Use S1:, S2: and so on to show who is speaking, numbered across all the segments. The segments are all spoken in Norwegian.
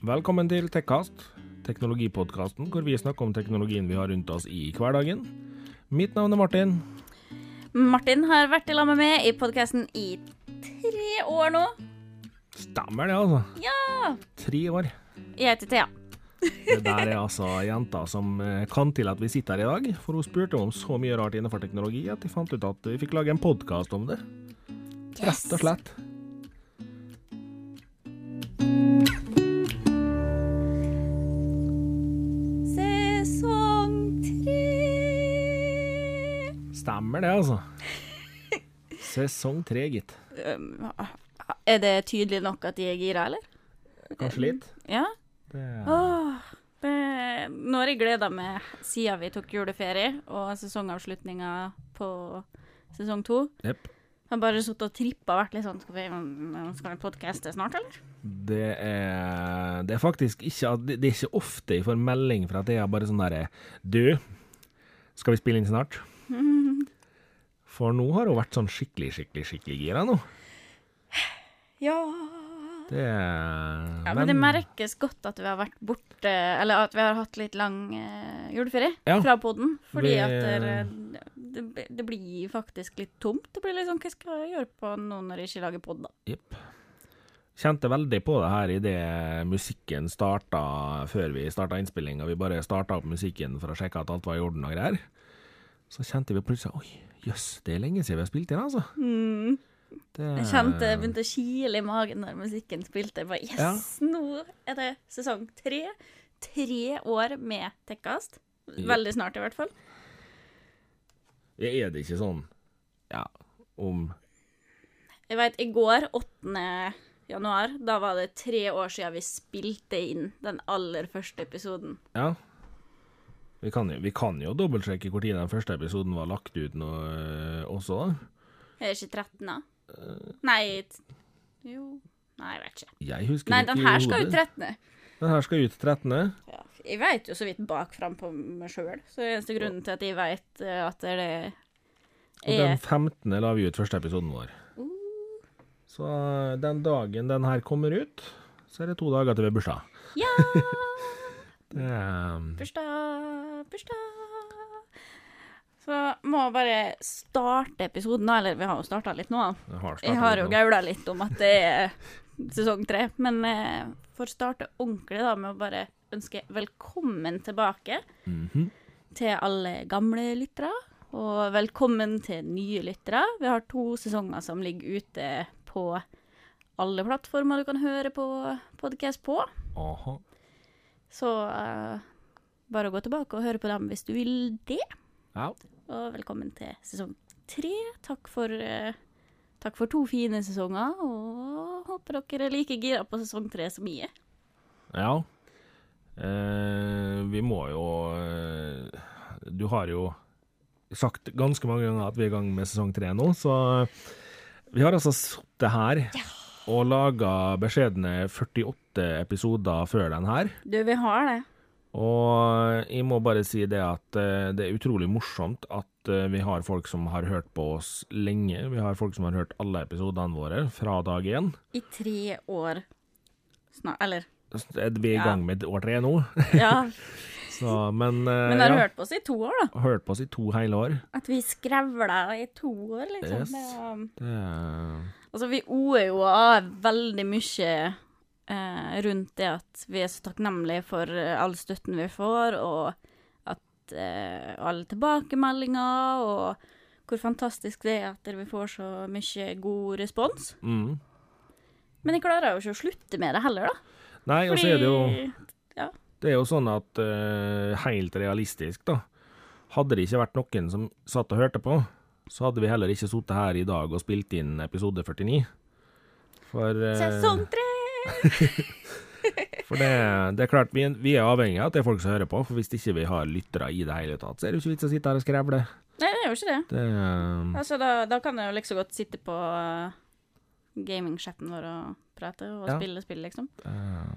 S1: Velkommen til Tekkast, teknologipodkasten hvor vi snakker om teknologien vi har rundt oss i hverdagen. Mitt navn er Martin.
S2: Martin har vært i lag med meg i podkasten i tre år nå.
S1: Stemmer det, altså.
S2: Ja!
S1: Tre år.
S2: Jeg heter Thea.
S1: Det der er altså jenta som eh, kan til at vi sitter her i dag, for hun spurte om så mye rart innenfor teknologi at de fant ut at vi fikk lage en podkast om det. Yes. Rett og slett. Stemmer det, altså. Sesong tre, gitt.
S2: Um, er det tydelig nok at de er gira, eller?
S1: Kanskje litt.
S2: Ja?
S1: Det
S2: Åh, det, nå har jeg gleda meg siden vi tok juleferie og sesongavslutninga på sesong to.
S1: Yep.
S2: Jeg har bare sittet og trippa og vært litt sånn Skal vi, skal vi podcaste snart, eller?
S1: Det er, det er faktisk ikke Det er ikke ofte jeg får melding fra er bare sånn derre Du, skal vi spille inn snart? For nå har hun vært sånn skikkelig, skikkelig, skikkelig gira nå.
S2: Ja.
S1: Det er
S2: Ja, men det merkes godt at vi har vært borte Eller at vi har hatt litt lang uh, juleferie
S1: Ja.
S2: fra poden. Fordi
S1: Vi-
S2: at det, det, det blir faktisk litt tomt. Det blir litt sånn Hva skal jeg gjøre på nå når jeg ikke lager pod, da?
S1: Yep. Kjente veldig på det her idet musikken starta før vi starta innspillinga. Vi bare starta opp musikken for å sjekke at alt var i orden og greier. Så kjente vi plutselig Oi, jøss, det er lenge siden vi har spilt inn, altså. Det,
S2: Jeg kjente jeg begynte å kile i magen når musikken spilte. Jeg bare, yes,
S1: Ja.
S2: nå er det sesong tre. Tre år med Tekkast. Veldig snart, i hvert fall.
S1: Er det ikke sånn Ja, om
S2: Jeg vet, i går, 8. januar, da var det tre år siden vi spilte inn den aller første episoden.
S1: Ja. Vi kan jo, vi kan jo dobbeltsjekke når den første episoden var lagt ut nå øh, også, da.
S2: Er det ikke 13., da? Nei Jo Nei, jeg vet ikke.
S1: Jeg husker
S2: Nei,
S1: ikke
S2: den her skal ut 13.
S1: Den her skal ut 13.
S2: Ja. Jeg vet jo så vidt bakfram på meg sjøl, så eneste grunnen til at jeg vet eh, at det er
S1: Og den 15. la vi ut første episoden vår. Så øh, den dagen den her kommer ut, så er det to dager til vi har bursdag.
S2: Ja!
S1: Det er
S2: Bursdag, bursdag. Så må jeg bare starte episoden da. eller vi har jo starta litt nå.
S1: Jeg har,
S2: Jeg har jo gaula litt om at det er sesong tre, men eh, for å starte ordentlig da med å bare ønske velkommen tilbake
S1: Mhm.
S2: til alle gamle lyttere, og velkommen til nye lyttere. Vi har to sesonger som ligger ute på alle plattformer du kan høre på podkast på.
S1: Aha.
S2: Så eh, bare å gå tilbake og høre på dem hvis du vil det.
S1: Ja.
S2: Og velkommen til sesong tre. Takk for, eh, takk for to fine sesonger, og håper dere er like gira på sesong tre som jeg er.
S1: Ja. Eh, vi må jo eh, Du har jo sagt ganske mange ganger at vi er i gang med sesong tre nå, så vi har altså sittet her og laga beskjedne 48 episoder før den her.
S2: Du, vi har det.
S1: Og jeg må bare si det at eh, det er utrolig morsomt at eh, vi har folk som har hørt på oss lenge. Vi har folk som har hørt alle episodene våre fra dag én.
S2: I tre år snart. Eller
S1: Er vi i
S2: Ja.
S1: gang med år tre nå?
S2: Ja,
S1: Så, men eh,
S2: men har
S1: ja,
S2: hørt på oss i to år, da.
S1: hørt på oss i to hele år.
S2: At vi skrevla i to år, liksom.
S1: Yes.
S2: Det, um,
S1: Det er
S2: altså, vi oer jo av veldig mye eh, rundt det at vi er så takknemlige for eh, all støtten vi får, og at eh, alle tilbakemeldinger, og hvor fantastisk det er at vi får så mye god respons.
S1: mm.
S2: Men jeg klarer jo ikke å slutte med det heller, da.
S1: Nei, og så er det jo
S2: ja.
S1: Det er jo sånn at eh, helt realistisk, da. Hadde det ikke vært noen som satt og hørte på, så hadde vi heller ikke sittet her i dag og spilt inn episode 49. For, eh,
S2: Sesong!
S1: for det, det er klart, vi, vi er avhengig av at det er folk som hører på, for hvis ikke vi har lyttere i det hele tatt, så er det jo ikke vits å sitte her og skrevle.
S2: Nei, det er jo ikke det.
S1: Det er-
S2: Altså, da, da kan jeg jo like så godt sitte på uh, gamingchatten vår og prate og
S1: Ja.
S2: spille spill, liksom.
S1: Uh,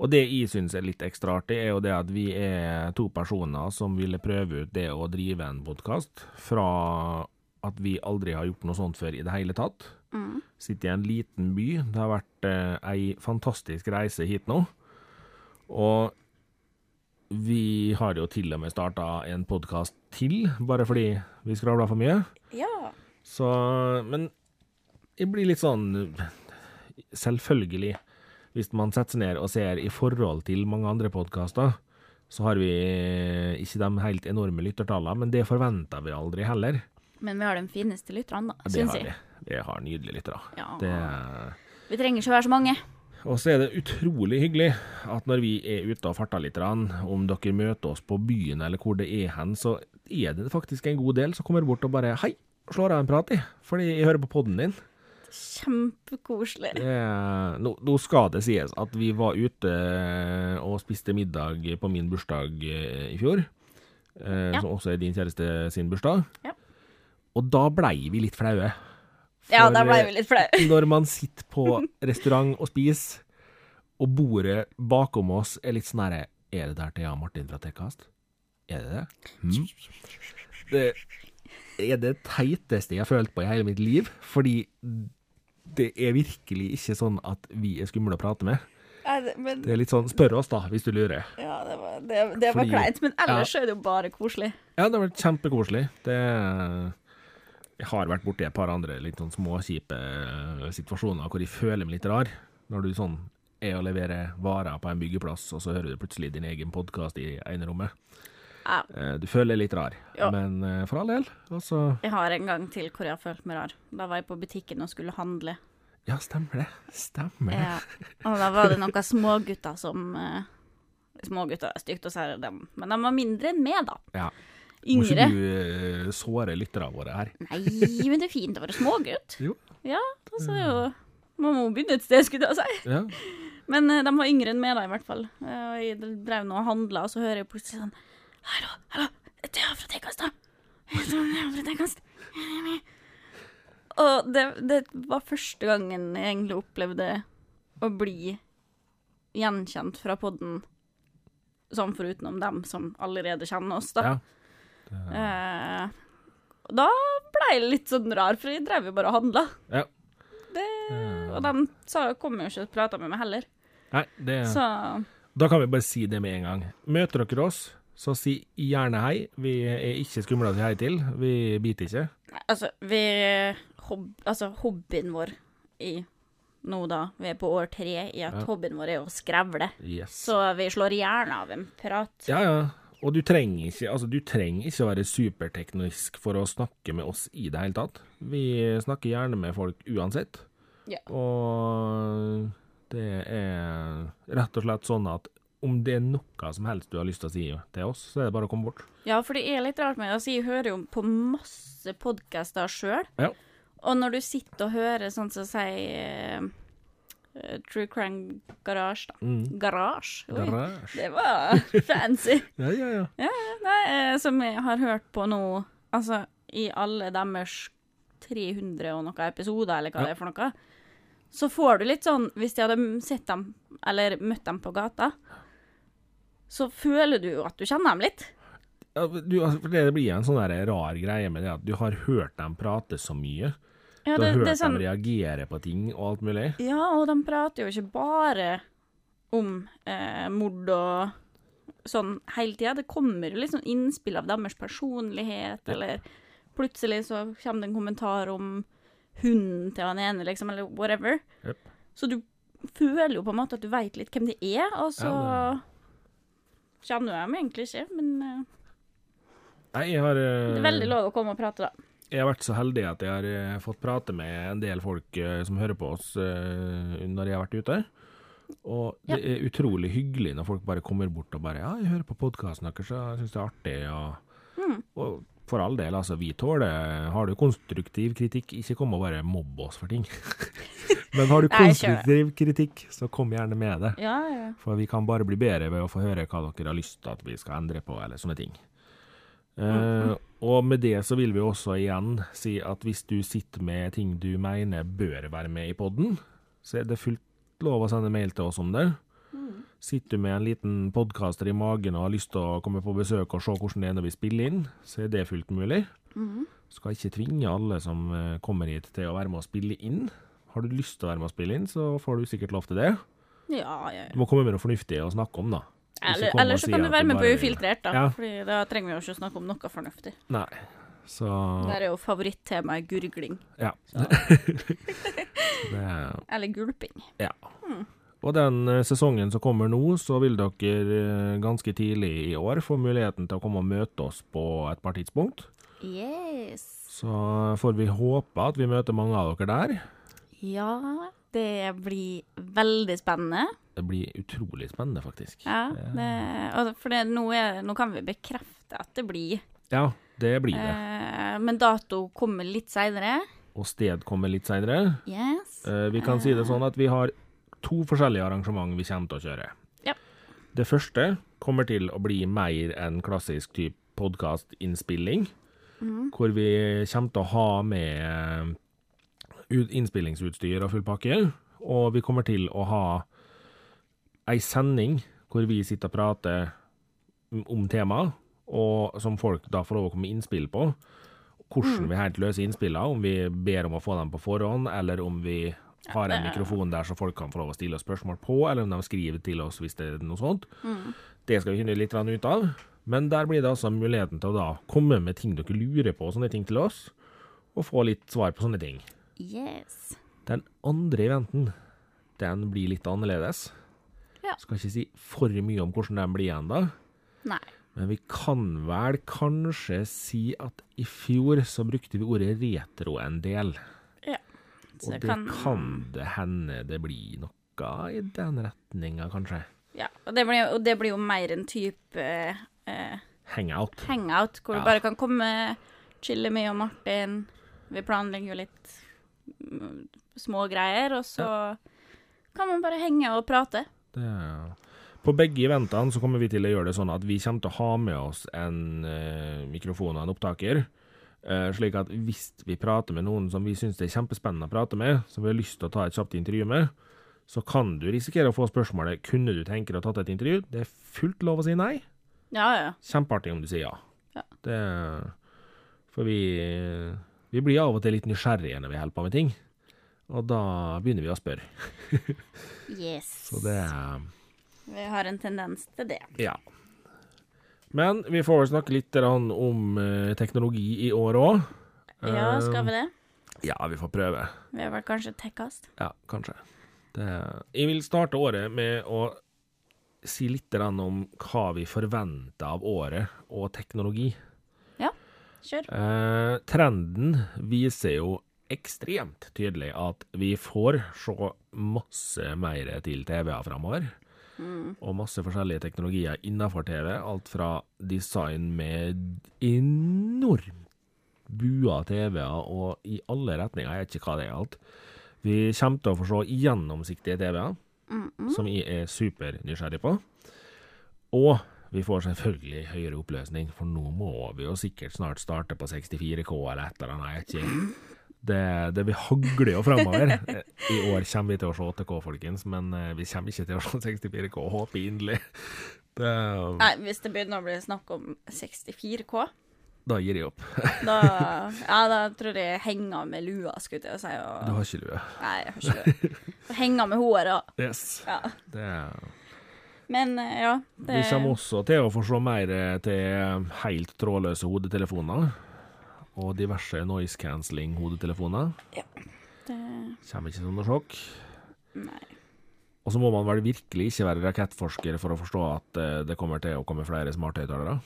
S1: Og det jeg syns er litt ekstra artig, er jo det at vi er to personer som ville prøve ut det å drive en podkast, fra at vi aldri har gjort noe sånt før i det hele tatt.
S2: Mm.
S1: Sitter i en liten by. Det har vært eh, ei fantastisk reise hit nå. Og vi har jo til og med starta en podkast til, bare fordi vi skravla for mye.
S2: Ja.
S1: Så Men jeg blir litt sånn Selvfølgelig, hvis man setter seg ned og ser i forhold til mange andre podkaster, så har vi ikke de helt enorme lyttertallene, men det forventer vi aldri heller.
S2: Men vi har de fineste lytterne, da, syns jeg.
S1: vi. Har nydelige lyttere.
S2: Ja.
S1: Det
S2: Vi trenger ikke være så mange.
S1: Og så er det utrolig hyggelig at når vi er ute og farter litt, om dere møter oss på byen eller hvor det er hen, så er det faktisk en god del som kommer bort og bare Hei, slår av en prat, i, fordi jeg hører på poden din.
S2: Kjempekoselig.
S1: Nå, nå skal det sies at vi var ute og spiste middag på min bursdag eh, i fjor, eh,
S2: Ja.
S1: som også er din kjæreste sin bursdag.
S2: Ja.
S1: Og da blei vi litt flaue.
S2: Ja, da ble
S1: eh,
S2: vi litt flaue.
S1: når man sitter på restaurant og spiser, og bordet bakom oss er litt sånn herre Er det der til Jan Martin fra Tekkast? Er det det? Hm? Det er det teiteste jeg har følt på i hele mitt liv, fordi det er virkelig ikke sånn at vi er skumle å prate med.
S2: men,
S1: Det er litt sånn Spør oss, da, hvis du lurer.
S2: ja, det var, det, det var
S1: Fordi-
S2: kleint. Men ellers er det jo bare koselig.
S1: Ja, det har vært kjempekoselig. Det Jeg har vært borti et par andre litt sånn småkjipe eh, situasjoner hvor jeg føler meg litt rar. Når du sånn er og leverer varer på en byggeplass, og så hører du plutselig din egen podkast i enerommet.
S2: Ja.
S1: Eh, Du føler deg litt rar,
S2: jo.
S1: men eh, for all del. Altså
S2: Jeg har en gang til hvor jeg har følt meg rar. Da var jeg på butikken og skulle handle.
S1: Ja, stemmer det. Stemmer det.
S2: Ja. Og da var det noen smågutter som Smågutter er stygt å si dem, men de var mindre enn meg, da.
S1: Ja. Må ikke du eh, såre lytterne våre her?
S2: Nei, men det er fint å være smågutt.
S1: Jo.
S2: Ja, altså jo Man må begynne et sted, skulle jeg si.
S1: Ja.
S2: Men eh, de var yngre enn meg, da, i hvert fall. Eh, Og jeg drev nå og handla, og så hører jeg plutselig sånn Hallo, hallo, det er fra Tekast Tekkast. Og det, det var første gangen jeg egentlig opplevde å bli gjenkjent fra podden, sånn forutenom dem som allerede kjenner oss, da.
S1: ja.
S2: Eh, og da ble jeg litt sånn rar, for jeg drev jo bare og handla.
S1: Ja.
S2: Det, og de kom jo ikke og prata med meg heller.
S1: Nei, det
S2: Så
S1: Da kan vi bare si det med en gang. Møter dere oss, så si gjerne hei. Vi er ikke skumle å si hei til. Vi biter ikke.
S2: Altså, vi hob, Altså, hobbyen vår i nå, da, vi er på år tre, i at
S1: Ja.
S2: hobbyen vår er å skrevle.
S1: Yes.
S2: Så vi slår gjerne av en prat.
S1: Ja, ja. Og du trenger ikke altså du trenger ikke å være superteknisk for å snakke med oss i det hele tatt. Vi snakker gjerne med folk uansett.
S2: Ja.
S1: Og det er rett og slett sånn at om det er noe som helst du har lyst til å si til oss, så er det bare å komme bort.
S2: Ja, for det er litt rart med oss. Altså, jeg hører jo på masse podkaster sjøl.
S1: Ja.
S2: Og når du sitter og hører sånn som sier eh, True Crime Garage, da.
S1: Mm.
S2: Garage. Oi,
S1: Garasje.
S2: det var fancy.
S1: Ja, ja, ja.
S2: Nei, eh, som jeg har hørt på nå, altså i alle deres 300 og noe episoder, eller hva
S1: Ja.
S2: det er for noe, så får du litt sånn Hvis jeg hadde sett dem, eller møtt dem på gata, så føler du jo at du kjenner dem litt.
S1: Ja, du, altså, det blir en sånn rar greie med det at du har hørt dem prate så mye.
S2: Ja, det,
S1: har hørt
S2: er sånn,
S1: dem reagere på ting og alt mulig.
S2: ja, og de prater jo ikke bare om eh, mord og sånn hele tida. Det kommer jo sånn innspill av deres personlighet,
S1: Ja.
S2: eller plutselig så kommer det en kommentar om hunden til han ene, liksom, eller whatever.
S1: Yep.
S2: Så du føler jo på en måte at du veit litt hvem de er, og så
S1: Ja,
S2: kjenner jeg dem egentlig ikke, men eh,
S1: Nei, jeg har uh...
S2: det er veldig lov å komme og prate, da.
S1: Jeg har vært så heldig at jeg har eh, fått prate med en del folk eh, som hører på oss eh, når jeg har vært ute. Og det er utrolig hyggelig når folk bare kommer bort og bare 'Ja, jeg hører på podkasten deres, og jeg syns det er artig', og,
S2: Mm.
S1: og for all del, altså, vi tåler Har du konstruktiv kritikk, ikke kom og bare mobb oss for ting. Men har du
S2: Nei,
S1: konstruktiv kritikk, så kom gjerne med det.
S2: Ja, ja.
S1: For vi kan bare bli bedre ved å få høre hva dere har lyst til at vi skal endre på, eller sånne ting. Eh, og med det så vil vi også igjen si at hvis du sitter med ting du mener bør være med i podden, så er det fullt lov å sende mail til oss om det. Sitter du med en liten podkaster i magen og har lyst til å komme på besøk og se hvordan det er når vi spiller inn, så er det fullt mulig. Skal ikke tvinge alle som eh, kommer hit til å være med å spille inn. Har du lyst til å være med å spille inn, så får du sikkert lov til det.
S2: Ja, ja, ja.
S1: Du må komme med noe fornuftig å snakke om, da.
S2: Eller, eller så
S1: si
S2: kan du være med på Ufiltrert, da.
S1: Ja.
S2: Fordi da trenger vi jo ikke å snakke om noe fornuftig.
S1: Nei. Så
S2: Der er jo favorittemaet gurgling.
S1: Ja. Er
S2: Eller gulping.
S1: Ja. Og den eh, sesongen som kommer nå, så vil dere eh, ganske tidlig i år få muligheten til å komme og møte oss på et par tidspunkt.
S2: Yes.
S1: Så får vi håpe at vi møter mange av dere der.
S2: Ja, det blir veldig spennende.
S1: Det blir utrolig spennende, faktisk.
S2: Ja, det, og for det, nå, er, nå kan vi bekrefte at det blir.
S1: Ja, det blir det.
S2: Eh, men dato kommer litt seinere.
S1: Og sted kommer litt seinere.
S2: Yes.
S1: Vi kan si det sånn at vi har to forskjellige arrangement vi kommer til å kjøre.
S2: Ja.
S1: Det første kommer til å bli mer enn klassisk type podkastinnspilling,
S2: mm.
S1: hvor vi kommer til å ha med innspillingsutstyr og full pakke. Og vi kommer til å ha ei sending hvor vi sitter og prater om temaet, og som folk da får lov å komme med innspill på. Hvordan vi helt løser innspillene, om vi ber om å få dem på forhånd, eller om vi har en mikrofon der så folk kan få lov å stille oss spørsmål på, eller om de skriver til oss hvis det er noe sånt. Det skal vi finne litt ut av. Men der blir det altså muligheten til å da komme med ting dere lurer på, sånne ting til oss, og få litt svar på sånne ting.
S2: Yes.
S1: Den andre eventen, den blir litt annerledes.
S2: Ja.
S1: Skal ikke si for mye om hvordan den blir igjen, da.
S2: Nei.
S1: men vi kan vel kanskje si at i fjor så brukte vi ordet retro en del.
S2: Ja. Så
S1: Og
S2: det kan,
S1: kan det hende det blir noe i den retninga, kanskje.
S2: Ja, og det blir, og det blir jo mer en type eh,
S1: Hangout.
S2: hangout, hvor
S1: Ja.
S2: du bare kan komme, chille med og Martin. Vi planlegger jo litt små greier, og så kan man bare henge og prate.
S1: Det, på begge eventene så kommer vi til å gjøre det sånn at vi kommer til å ha med oss en eh, mikrofon og en opptaker. eh, slik at hvis vi prater med noen som vi syns det er kjempespennende å prate med, som vi har lyst til å ta et kjapt intervju med, så kan du risikere å få spørsmålet kunne du tenke deg å ta et intervju. Det er fullt lov å si nei.
S2: Ja, ja.
S1: Kjempeartig om du sier ja.
S2: Ja.
S1: Det, for vi, vi blir av og til litt nysgjerrige når vi holder på med ting. Og da begynner vi å spørre.
S2: Yes.
S1: Så det er
S2: Vi har en tendens til det.
S1: Ja. Men vi får vel snakke litt om eh, teknologi i år òg.
S2: Ja, skal vi det?
S1: Ja, vi får prøve.
S2: Vi har vel kanskje tekkast?
S1: Ja, kanskje. Det, jeg vil starte året med å si litt om hva vi forventer av året og teknologi.
S2: Kjør.
S1: Eh, trenden viser jo ekstremt tydelig at vi får se masse mer til TV-er framover. Og masse forskjellige teknologier innenfor TV. Alt fra design med enormt bua TV-er og i alle retninger. Jeg vet ikke hva det er alt. Vi kommer til å få se gjennomsiktige TV-er, som jeg er supernysgjerrig på. Og vi får selvfølgelig høyere oppløsning, for nå må vi jo sikkert snart starte på 64K eller et eller annet. Det, det vi hagler jo framover. I år kommer vi til å se 8K, folkens, men eh, vi kommer ikke til å se 64K. Håper inderlig. Det,
S2: Nei, hvis det begynner å bli snakk om 64K,
S1: da gir jeg opp.
S2: da, ja, da tror jeg jeg henger med lua, skulle jeg si.
S1: Du har ikke lue.
S2: nei, jeg har ikke lue. Henger med håret.
S1: Yes.
S2: Ja.
S1: Det,
S2: Men eh, ja, det
S1: vi kommer også til å få se mer til helt trådløse hodetelefoner. Og diverse noise cancelling hodetelefoner. Ja.
S2: det
S1: Kommer ikke som noe sjokk.
S2: Nei.
S1: Og så må man vel virkelig ikke være rakettforsker for å forstå at eh, det kommer til å komme flere smarthøyttalere.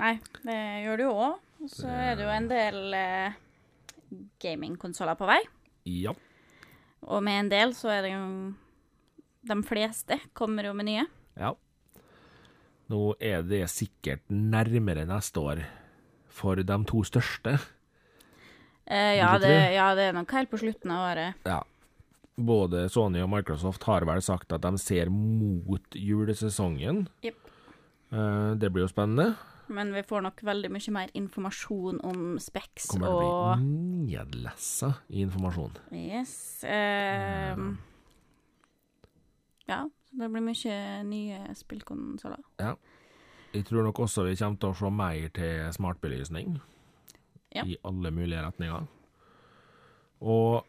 S2: Nei, det gjør det jo òg. Og så er det jo en del eh, gamingkonsoller på vei.
S1: Ja.
S2: Og med en del så er det jo De fleste kommer jo med nye.
S1: ja. Nå er det sikkert nærmere neste år for de to største.
S2: Eh, ja, det, ja, det er nok helt på slutten av året.
S1: Ja. Både Sony og Microsoft har vel sagt at de ser mot julesesongen.
S2: Yep.
S1: Eh, det blir jo spennende.
S2: Men vi får nok veldig mye mer informasjon om Specs
S1: Kommer
S2: og
S1: til å bli nedlessa i informasjon.
S2: Yes. Eh, ja, så det blir mye nye spillkonsoller.
S1: Ja. Jeg tror nok også vi kommer til å se mer til smartbelysning.
S2: Ja.
S1: I alle mulige retninger. Og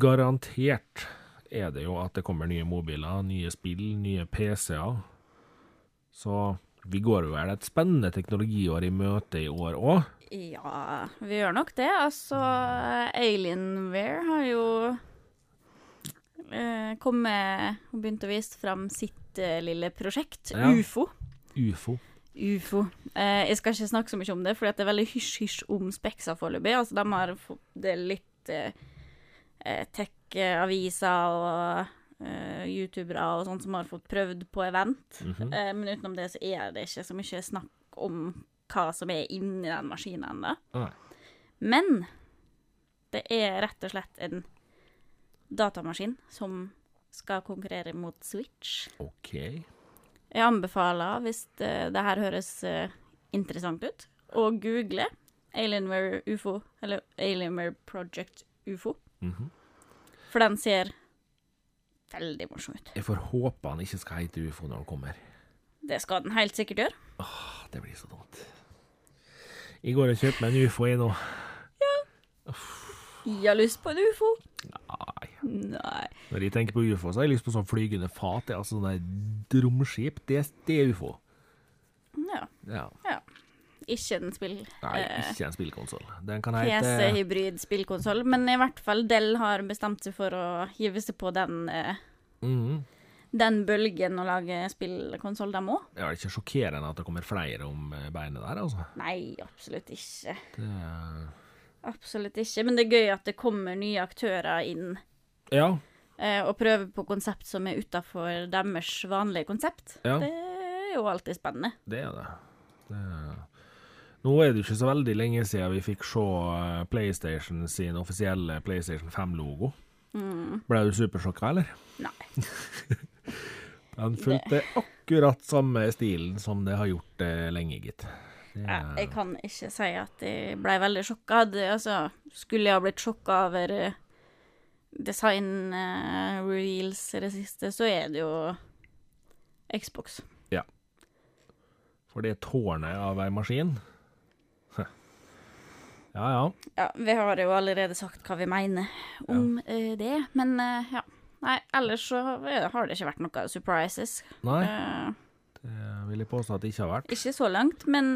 S1: garantert er det jo at det kommer nye mobiler, nye spill, nye PC-er. Så vi går vel et spennende teknologiår i møte i år òg.
S2: Ja, vi gjør nok det. Altså, Alienware har jo eh, kommet Hun begynte å vise fram sitt eh, lille prosjekt,
S1: Ja.
S2: UFO.
S1: Ufo.
S2: UFO. Eh, jeg skal ikke snakke så mye om det, for det er veldig hysj-hysj om Spexa foreløpig. Altså, de har fått det litt eh, eh, tech-aviser og eh, youtubere og sånt som har fått prøvd på event.
S1: Mhm.
S2: eh, men utenom det så er det ikke så mye snakk om hva som er inni den maskinen ennå.
S1: Nei.
S2: Men det er rett og slett en datamaskin som skal konkurrere mot Switch.
S1: OK.
S2: Jeg anbefaler, hvis det, det her høres eh, interessant ut, å google Alienware UFO, eller Alienware Project UFO.
S1: Mhm.
S2: For den ser veldig morsom ut.
S1: Jeg får håpe han ikke skal hete ufo når han kommer.
S2: Det skal den helt sikkert gjøre.
S1: Åh, det blir så dumt. Jeg går og kjøper meg en ufo, jeg nå.
S2: Ja Jeg har lyst på en UFO.
S1: Nei. Når jeg tenker på ufo, så har jeg lyst på sånn flygende fat. Det er altså sånne romskip. Det, det er ufo.
S2: Ja.
S1: Ja.
S2: Ikke en spill...
S1: Nei,
S2: eh,
S1: ikke en spillkonsoll. Den kan hete
S2: PC-hybrid spillkonsoll, men i hvert fall Dell har bestemt seg for å hive seg på den, eh,
S1: Mhm.
S2: den bølgen å lage spillkonsoll, dem òg.
S1: Det er ikke sjokkerende at det kommer flere om eh, beinet der, altså.
S2: Nei, absolutt ikke.
S1: Det.
S2: Absolutt ikke. Men det er gøy at det kommer nye aktører inn
S1: Ja.
S2: eh, og prøve på konsept som er utafor deres vanlige konsept.
S1: Ja.
S2: Det er jo alltid spennende.
S1: Det er det. det er... Nå er det ikke så veldig lenge siden vi fikk se eh, PlayStation sin offisielle PlayStation 5-logo. Ble du supersjokka, eller?
S2: Nei.
S1: Den fulgte akkurat samme stilen som det har gjort det lenge, gitt. Det
S2: Ja, jeg kan ikke si at jeg ble veldig sjokka. Altså, skulle jeg ha blitt sjokka over eh, design eh, i det siste, så er det jo Xbox. Ja.
S1: For det tårnet av ei maskin Ja ja.
S2: Ja, vi har jo allerede sagt hva vi mener om eh, det, men uh, ja. Nei, ellers så har det ikke vært noe surprises.
S1: Nei, det vil jeg påstå at det ikke har vært.
S2: ikke så langt, men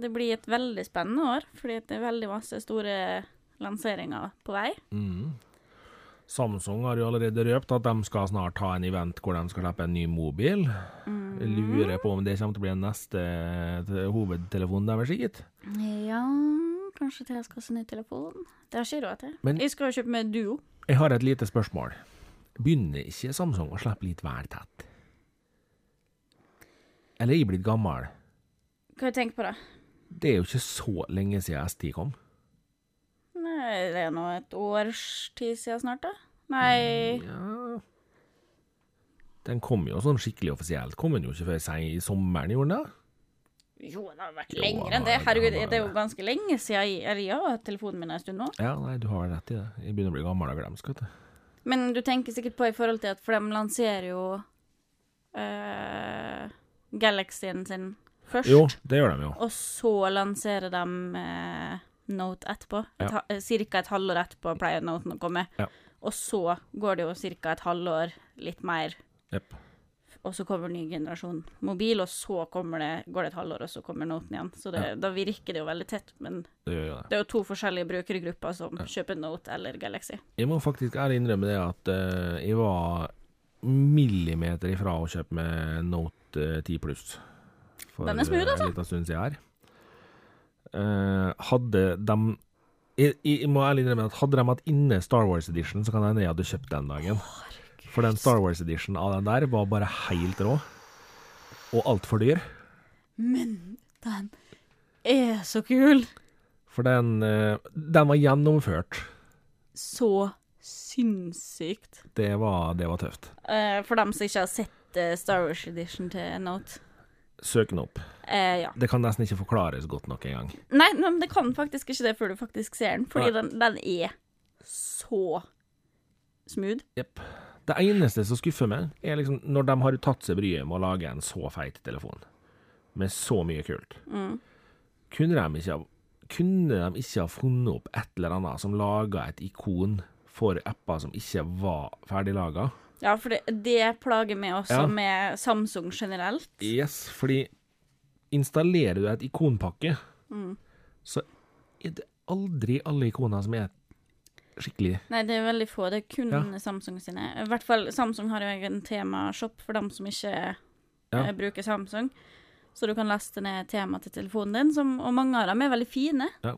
S2: det blir et veldig spennende år, fordi det er veldig masse store lanseringer på vei.
S1: Mhm. Samsung har jo allerede røpt at de skal snart ha en event hvor de skal slippe en ny mobil. Jeg lurer på om det kommer til å bli den neste eh, hovedtelefonen deres, gitt.
S2: Ja, kanskje til jeg skal ha ny telefon. Det har ikke råd til.
S1: Men-
S2: Jeg skal jo kjøpe meg Duo.
S1: Jeg har et lite spørsmål. Begynner ikke Samsung å slippe litt vær tett? Eller er jeg blitt gammel?
S2: Hva har du tenkt på da?
S1: Det er jo ikke så lenge siden S10 kom.
S2: Nei, det er nå et års tid siden snart, da. Nei,
S1: Ja Den kom jo sånn skikkelig offisielt. Kom den jo ikke før i sommeren, gjorde den det?
S2: jo, det har vært lenger enn det. Herregud,
S1: det
S2: er jo ganske lenge siden jeg, eller jeg har telefonen min en stund nå.
S1: Ja, nei, du har rett i det. Jeg begynner å bli gammel og glemsk, vet du.
S2: Men du tenker sikkert på i forhold til at for de lanserer jo uh, Galaxyen sin først.
S1: Jo, det gjør de jo.
S2: Og så lanserer de eh, Note etterpå.
S1: Ja.
S2: ha- eh, cirka et halvår etterpå pleier Noten å komme.
S1: Ja.
S2: Og så går det jo cirka et halvår, litt mer,
S1: yep.
S2: og så kommer ny generasjon mobil, og så det, går det et halvår, og så kommer Noten igjen. Så det,
S1: Ja.
S2: da virker det jo veldig tett. Men
S1: Det jo det.
S2: det er jo to forskjellige brukergrupper som kjøper Note eller Galaxy.
S1: Jeg må faktisk ærlig innrømme det at uh, jeg var millimeter ifra å kjøpe med Note eh, 10 pluss. For
S2: Den er smooth, altså.
S1: en liten stund siden her. Eh, hadde de jeg, jeg må ærlig innrømme at hadde de hatt inne Star Wars Edition, så kan det hende jeg hadde kjøpt den dagen. For den Star Wars Edition av den der var bare helt rå. Og altfor dyr.
S2: Men den er så kul!
S1: For den, eh, den var gjennomført.
S2: Så sinnssykt.
S1: Det var, det var tøft.
S2: Eh, for dem som ikke har sett Star Wars Edition til Note.
S1: Søk den opp.
S2: Eh, ja.
S1: Det kan nesten ikke forklares godt nok engang.
S2: Nei, men det kan faktisk ikke det før du faktisk ser den, fordi den, den er så smooth.
S1: Jepp. Det eneste som skuffer meg, er liksom når de har tatt seg bryet med å lage en så feit telefon, med så mye kult. Kunne de ha kunne de ikke ha funnet opp et eller annet som laga et ikon for apper som ikke var ferdiglaga.
S2: Ja, for det, det plager meg også
S1: Ja.
S2: med Samsung generelt.
S1: Yes, fordi installerer du et ikonpakke,
S2: Mm.
S1: så er det aldri alle ikoner som er skikkelig
S2: Nei, det er veldig få. Det er kun
S1: Ja.
S2: Samsung sine. I hvert fall Samsung har jo egen temashop for dem som ikke
S1: Ja.
S2: eh, bruker Samsung. Så du kan laste ned tema til telefonen din, som, og mange av dem er veldig fine.
S1: Ja.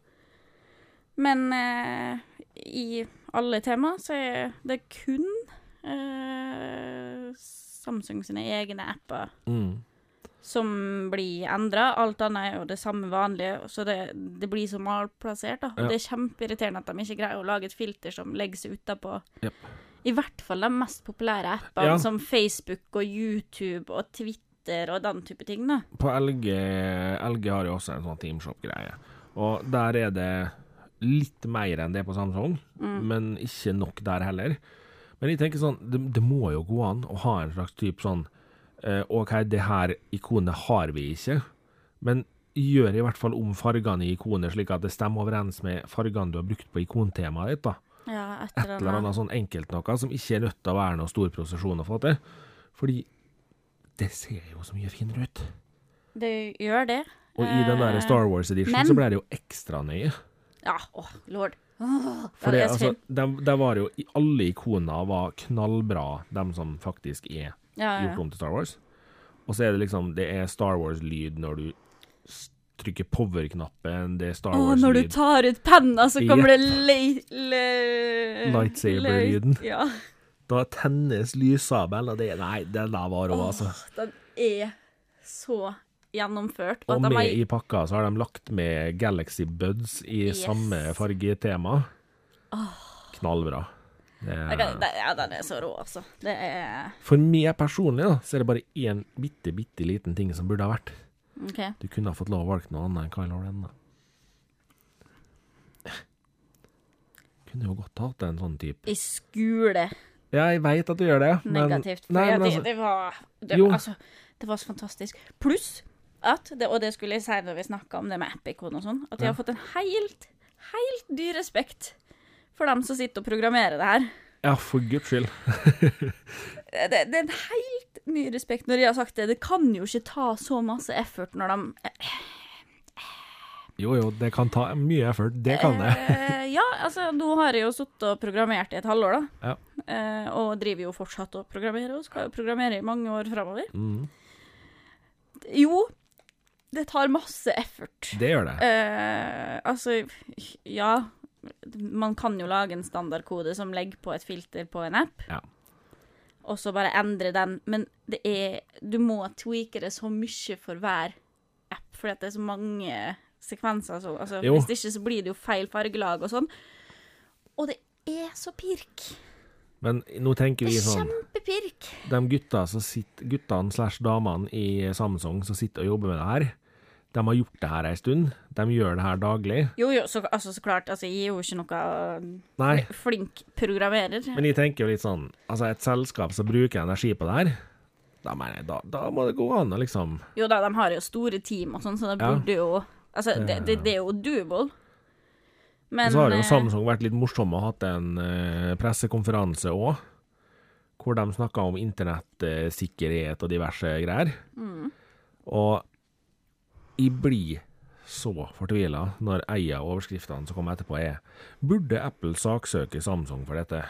S2: Men eh, i alle tema så er det kun eh, Samsung sine egne apper
S1: mm.
S2: som blir endra. Alt annet er jo det samme vanlige, så det, det blir så malplassert. da.
S1: Ja.
S2: Det er kjempeirriterende at de ikke greier å lage et filter som legger seg utapå.
S1: Yep.
S2: I hvert fall de mest populære appene,
S1: Ja.
S2: som Facebook og YouTube og Twitter og den type ting. da.
S1: På LG, LG har jo også en sånn Teamshop-greie, og der er det litt mer enn det på Samsung, men ikke nok der heller. Men jeg tenker sånn, det, det må jo gå an å ha en slags type sånn eh, OK, det her ikonet har vi ikke, men gjør i hvert fall om fargene i ikonet slik at det stemmer overens med fargene du har brukt på ikontemaet ditt. da.
S2: Ja, et
S1: Et eller annet sånn enkelt noe som ikke er nødt til å være noe stor prosesjon å få til. Fordi det ser jo så mye finere ut.
S2: Det gjør det.
S1: Og i den der
S2: Eh,
S1: Star
S2: Wars-editionen
S1: så ble det jo ekstra nøye.
S2: Ja, åh, lord. Åh,
S1: For
S2: det
S1: det,
S2: så
S1: altså,
S2: fint.
S1: de, de var jo, alle ikoner var knallbra, de som faktisk er
S2: Ja,
S1: gjort om til Star Wars. Og så er det liksom, det er Star Wars-lyd når du trykker power-knappen, det er Star
S2: Å, når du tar ut penna, så kommer det le, le,
S1: Lightsaber-lyden.
S2: Ja.
S1: Da tennes lyssabelen, og det Nei, den der var rå, altså.
S2: Den er så gjennomført.
S1: Og
S2: og
S1: med
S2: har-
S1: i pakka så har de lagt med Galaxy Buds i
S2: Yes.
S1: samme fargetema. Knallbra. Det er,
S2: Ja, den er så rå, altså. Det er
S1: for meg personlig da, så er det bare én bitte, bitte liten ting som burde ha vært.
S2: OK.
S1: Du kunne ha fått lov å valge noe annet enn Kyle da. Kunne jo godt hatt en sånn type.
S2: I skole
S1: Ja, jeg veit at du gjør det, men
S2: negativt.
S1: Nei, men altså,
S2: det, det var det,
S1: Jo.
S2: altså, det var så fantastisk. Pluss at, det, og det skulle jeg si når vi snakka om det med app-ikon og sånn, at jeg har fått en helt, helt dyr respekt for dem som sitter og programmerer det her.
S1: Ja, for guds skyld.
S2: Det, det er en helt ny respekt når de har sagt det. Det kan jo ikke ta så masse effort når de
S1: Jo jo, det kan ta mye effort. Det kan det.
S2: Eh, ja, altså nå har jeg jo sittet og programmert i et halvår, da.
S1: Ja.
S2: Eh, og driver jo fortsatt å programmere, og skal jo programmere i mange år framover.
S1: Mm,
S2: Jo, det tar masse effort.
S1: det gjør det.
S2: Eh, altså, ja Man kan jo lage en standardkode som legger på et filter på en app,
S1: Ja.
S2: og så bare endre den, men det er Du må tweake det så mye for hver app, fordi at det er så mange sekvenser. Så, altså,
S1: Jo.
S2: hvis ikke så blir det jo feil fargelag og sånn. Og det er så pirk.
S1: Men nå tenker
S2: Det
S1: vi sånn
S2: kjempepirk.
S1: De gutta som sitter, guttene slash damene i Samsung som sitter og jobber med det her, de har gjort det her ei stund. De gjør det her daglig.
S2: Jo, jo, så, altså, så klart. Altså, jeg er jo ikke noe
S1: Nei,
S2: flink programmerer.
S1: men jeg tenker jo litt sånn Altså, et selskap som bruker energi på det her, da mener jeg, da, da må det gå an å liksom
S2: Jo da, de har jo store team og sånn, så det
S1: Ja.
S2: burde jo Altså, det, det, det er jo doable. Men
S1: Og så har jo
S2: eh,
S1: Samsung vært litt morsomme og hatt en uh, pressekonferanse òg, hvor de snakka om internettsikkerhet og diverse greier.
S2: Mm.
S1: Og jeg blir så fortvila når ei av overskriftene som kommer etterpå, er Burde Apple saksøke Samsung for dette?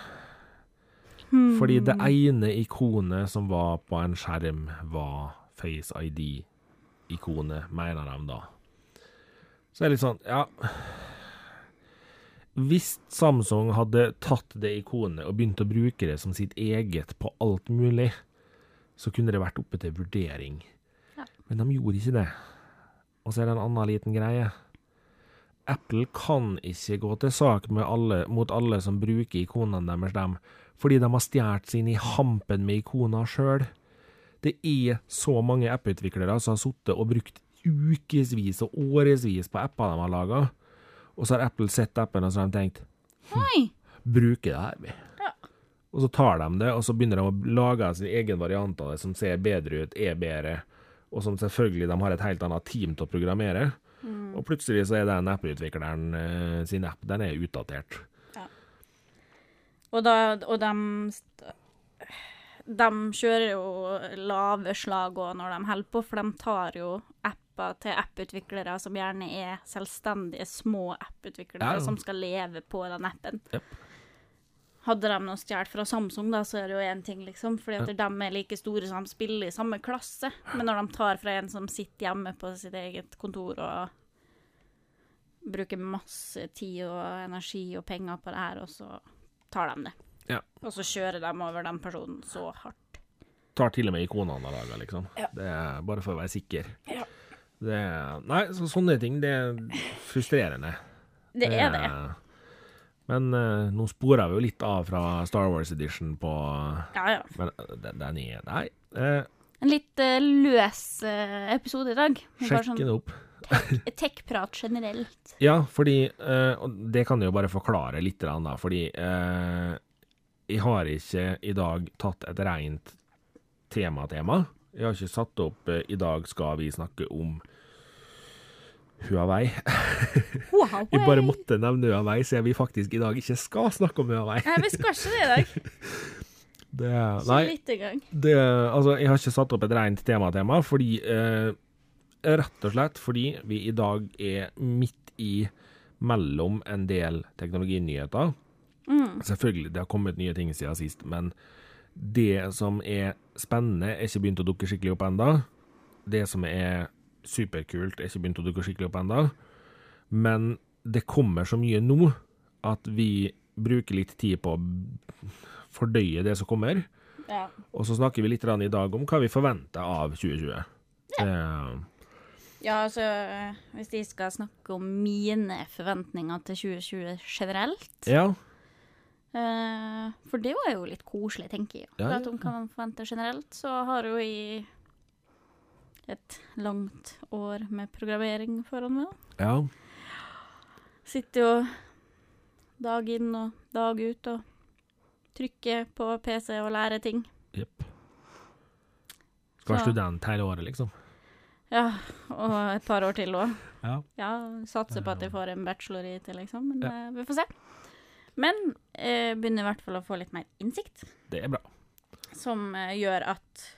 S2: hmm,
S1: Fordi det ene ikonet som var på en skjerm, var Face ID-ikonet, mener de da. Så det er litt sånn, ja Hvis Samsung hadde tatt det ikonet og begynt å bruke det som sitt eget på alt mulig, så kunne det vært oppe til vurdering.
S2: Ja.
S1: Men de gjorde ikke det. Og så er det en annen liten greie. Apple kan ikke gå til sak med alle, mot alle som bruker ikonene deres, dem, fordi de har stjålet seg inn i hampen med ikoner sjøl. Det er så mange app-utviklere som har sittet og brukt ukevis og årevis på apper de har laga, og så har Apple sett appen og så har de tenkt
S2: Hei.
S1: bruke det her, vi.
S2: Ja.
S1: Og så tar de det, og så begynner de å lage sin egen variant av det som ser bedre ut, er bedre, og som selvfølgelig de har et helt annet team til å programmere. Og plutselig så er den apputvikleren eh, sin app, den er utdatert.
S2: Og, da, og de, de kjører jo lave slag òg når de holder på, for de tar jo apper til apputviklere som gjerne er selvstendige små apputviklere
S1: Ja, ja.
S2: som skal leve på den appen.
S1: Jep.
S2: Hadde de noe stjålet fra Samsung, da, så er det jo én ting, liksom. Fordi at de er like store som de spiller i samme klasse. Men når de tar fra en som sitter hjemme på sitt eget kontor og bruker masse tid og energi og penger på det her, og så tar de det.
S1: Ja.
S2: Og så kjører de over den personen så hardt.
S1: Tar til og med ikonene han har laga, liksom.
S2: Ja.
S1: Det er bare for å være sikker.
S2: Ja.
S1: Det er, nei, så sånne ting, det er frustrerende.
S2: Det er det.
S1: Men uh, nå sporer vi jo litt av fra Star Wars Edition på
S2: Ja, ja.
S1: Men eh, den, den er Nei. Uh,
S2: En litt uh, løs episode i dag.
S1: Sjekk
S2: sånn
S1: den opp.
S2: tech-prat generelt.
S1: Ja, fordi eh, Og det kan jeg jo bare forklare litt, da, fordi eh, jeg har ikke i dag tatt et rent tema-tema. Jeg har ikke satt opp I dag skal vi snakke om Huawei.
S2: Wow,
S1: Vi bare måtte nevne Huawei, siden vi faktisk i dag ikke skal snakke om Huawei.
S2: Nei, vi skal ikke det i dag.
S1: Det, nei,
S2: litt i gang.
S1: det, altså, jeg har ikke satt opp et rent tema-tema, fordi eh, Rett og slett fordi vi i dag er midt i mellom en del teknologinyheter.
S2: Mm.
S1: Selvfølgelig, det har kommet nye ting siden sist, men det som er spennende, er ikke begynt å dukke skikkelig opp enda. Det som er superkult, er ikke begynt å dukke skikkelig opp ennå. Men det kommer så mye nå at vi bruker litt tid på å fordøye det som kommer.
S2: Ja.
S1: Og så snakker vi litt i dag om hva vi forventer av 2020. Eh,
S2: ja, altså Hvis jeg skal snakke om mine forventninger til 2020 generelt
S1: ja.
S2: eh, For det var jo litt koselig, tenker jeg.
S1: Ja, ja,
S2: om hva man forventer generelt. Så har jo jeg et langt år med programmering foran meg. da.
S1: ja.
S2: Sitter jo dag inn og dag ut og trykker på PC og lærer ting.
S1: Jepp. Skal være student hele året, liksom.
S2: Ja, og et par år til òg.
S1: Ja.
S2: Ja, satser på at jeg får en bachelor i til, liksom. Men
S1: Ja.
S2: eh, vi får se. Men eh, begynner i hvert fall å få litt mer innsikt,
S1: Det er bra.
S2: som eh, gjør at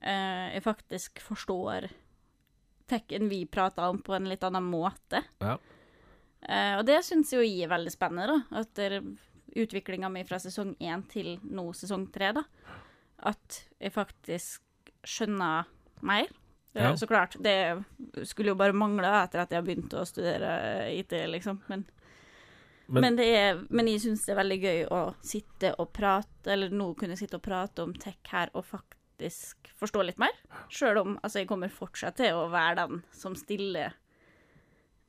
S2: eh, jeg faktisk forstår tekken vi prater om, på en litt annen måte.
S1: Ja.
S2: Eh, og det syns jo jeg er veldig spennende, da. Etter utviklinga mi fra sesong én til nå sesong tre, da. At jeg faktisk skjønner mer. Eh,
S1: Ja.
S2: Så klart, det skulle jo bare mangle etter at jeg har begynt å studere IT, liksom. Men,
S1: Men-
S2: men, det er, men jeg syns det er veldig gøy å sitte og prate, eller nå kunne sitte og prate om tech her og faktisk forstå litt mer. Sjøl om altså, jeg kommer fortsatt til å være den som stiller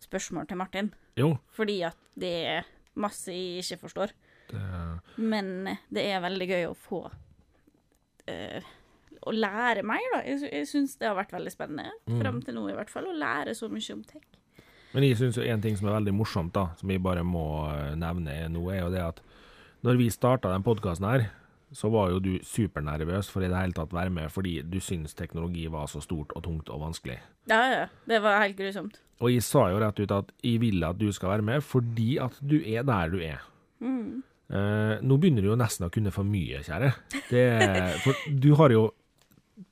S2: spørsmål til Martin.
S1: Jo.
S2: Fordi at det er masse jeg ikke forstår.
S1: Det,
S2: Men det er veldig gøy å få eh, Å lære mer, da. Jeg, jeg syns det har vært veldig spennende. Fram til nå, i hvert fall. Å lære så mye om tech.
S1: Men jeg syns en ting som er veldig morsomt, da, som vi bare må eh, nevne nå, er jo det at når vi starta den podkasten her, så var jo du supernervøs for i det hele tatt være med, fordi du syns teknologi var så stort og tungt og vanskelig.
S2: Ja, ja. Det var helt grusomt.
S1: Og jeg sa jo rett ut at jeg vil at du skal være med, fordi at du er der du er. Eh, nå begynner du jo nesten å kunne for mye, kjære. Det, for du har jo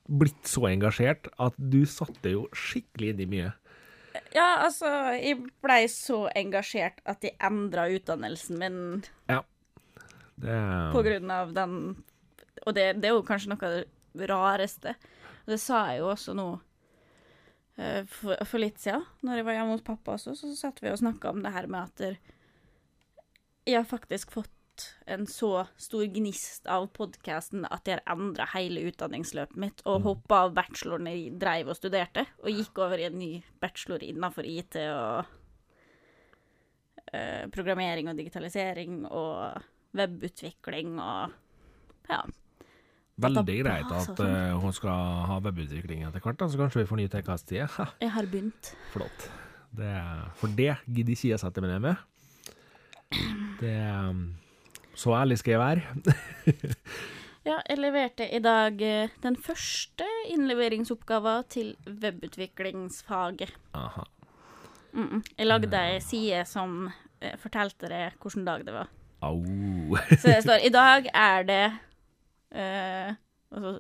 S1: blitt så engasjert at du satte jo skikkelig inn i mye.
S2: Ja, altså, jeg blei så engasjert at jeg endra utdannelsen min
S1: Det,
S2: på grunn av den Og det, det er jo kanskje noe av det rareste. Og det sa jeg jo også nå eh, for, for litt siden, når jeg var hjemme hos pappa også, så satt vi og snakka om det her med at jeg har faktisk fått en så stor gnist av podkasten at jeg har endra hele utdanningsløpet mitt, og hoppa av bacheloren jeg dreiv og studerte, og gikk over i en ny bachelor innafor IT og eh, programmering og digitalisering og webutvikling og ja.
S1: Veldig greit at eh, hun skal ha webutvikling etter hvert, da, så kanskje vi får ny TKS-tid.
S2: Jeg har begynt.
S1: flott. Det, for det gidder ikke jeg sette meg ned med. Det um, Så ærlig skal jeg være.
S2: Ja, jeg leverte i dag eh, den første innleveringsoppgaven til webutviklingsfaget.
S1: Aha.
S2: Mm -mm. Jeg lagde ei side som eh, fortalte deg hvilken dag det var.
S1: Au.
S2: Så det står i dag er det uh, Altså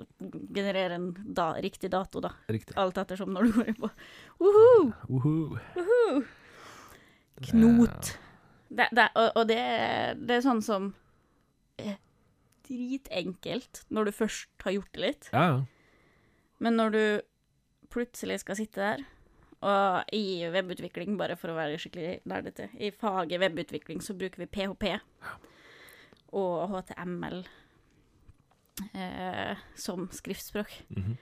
S2: generere en da, riktig dato, da.
S1: Riktig.
S2: Alt ettersom når du går på. Uhu,
S1: Uhu.
S2: uhu. Knot. Det, det, og og det, det er sånn som er dritenkelt når du først har gjort det litt.
S1: Ja, ja.
S2: Men når du plutselig skal sitte der, og i webutvikling, bare for å være skikkelig nerdete, i faget webutvikling så bruker vi PHP og HTML eh, som skriftspråk.
S1: Mhm.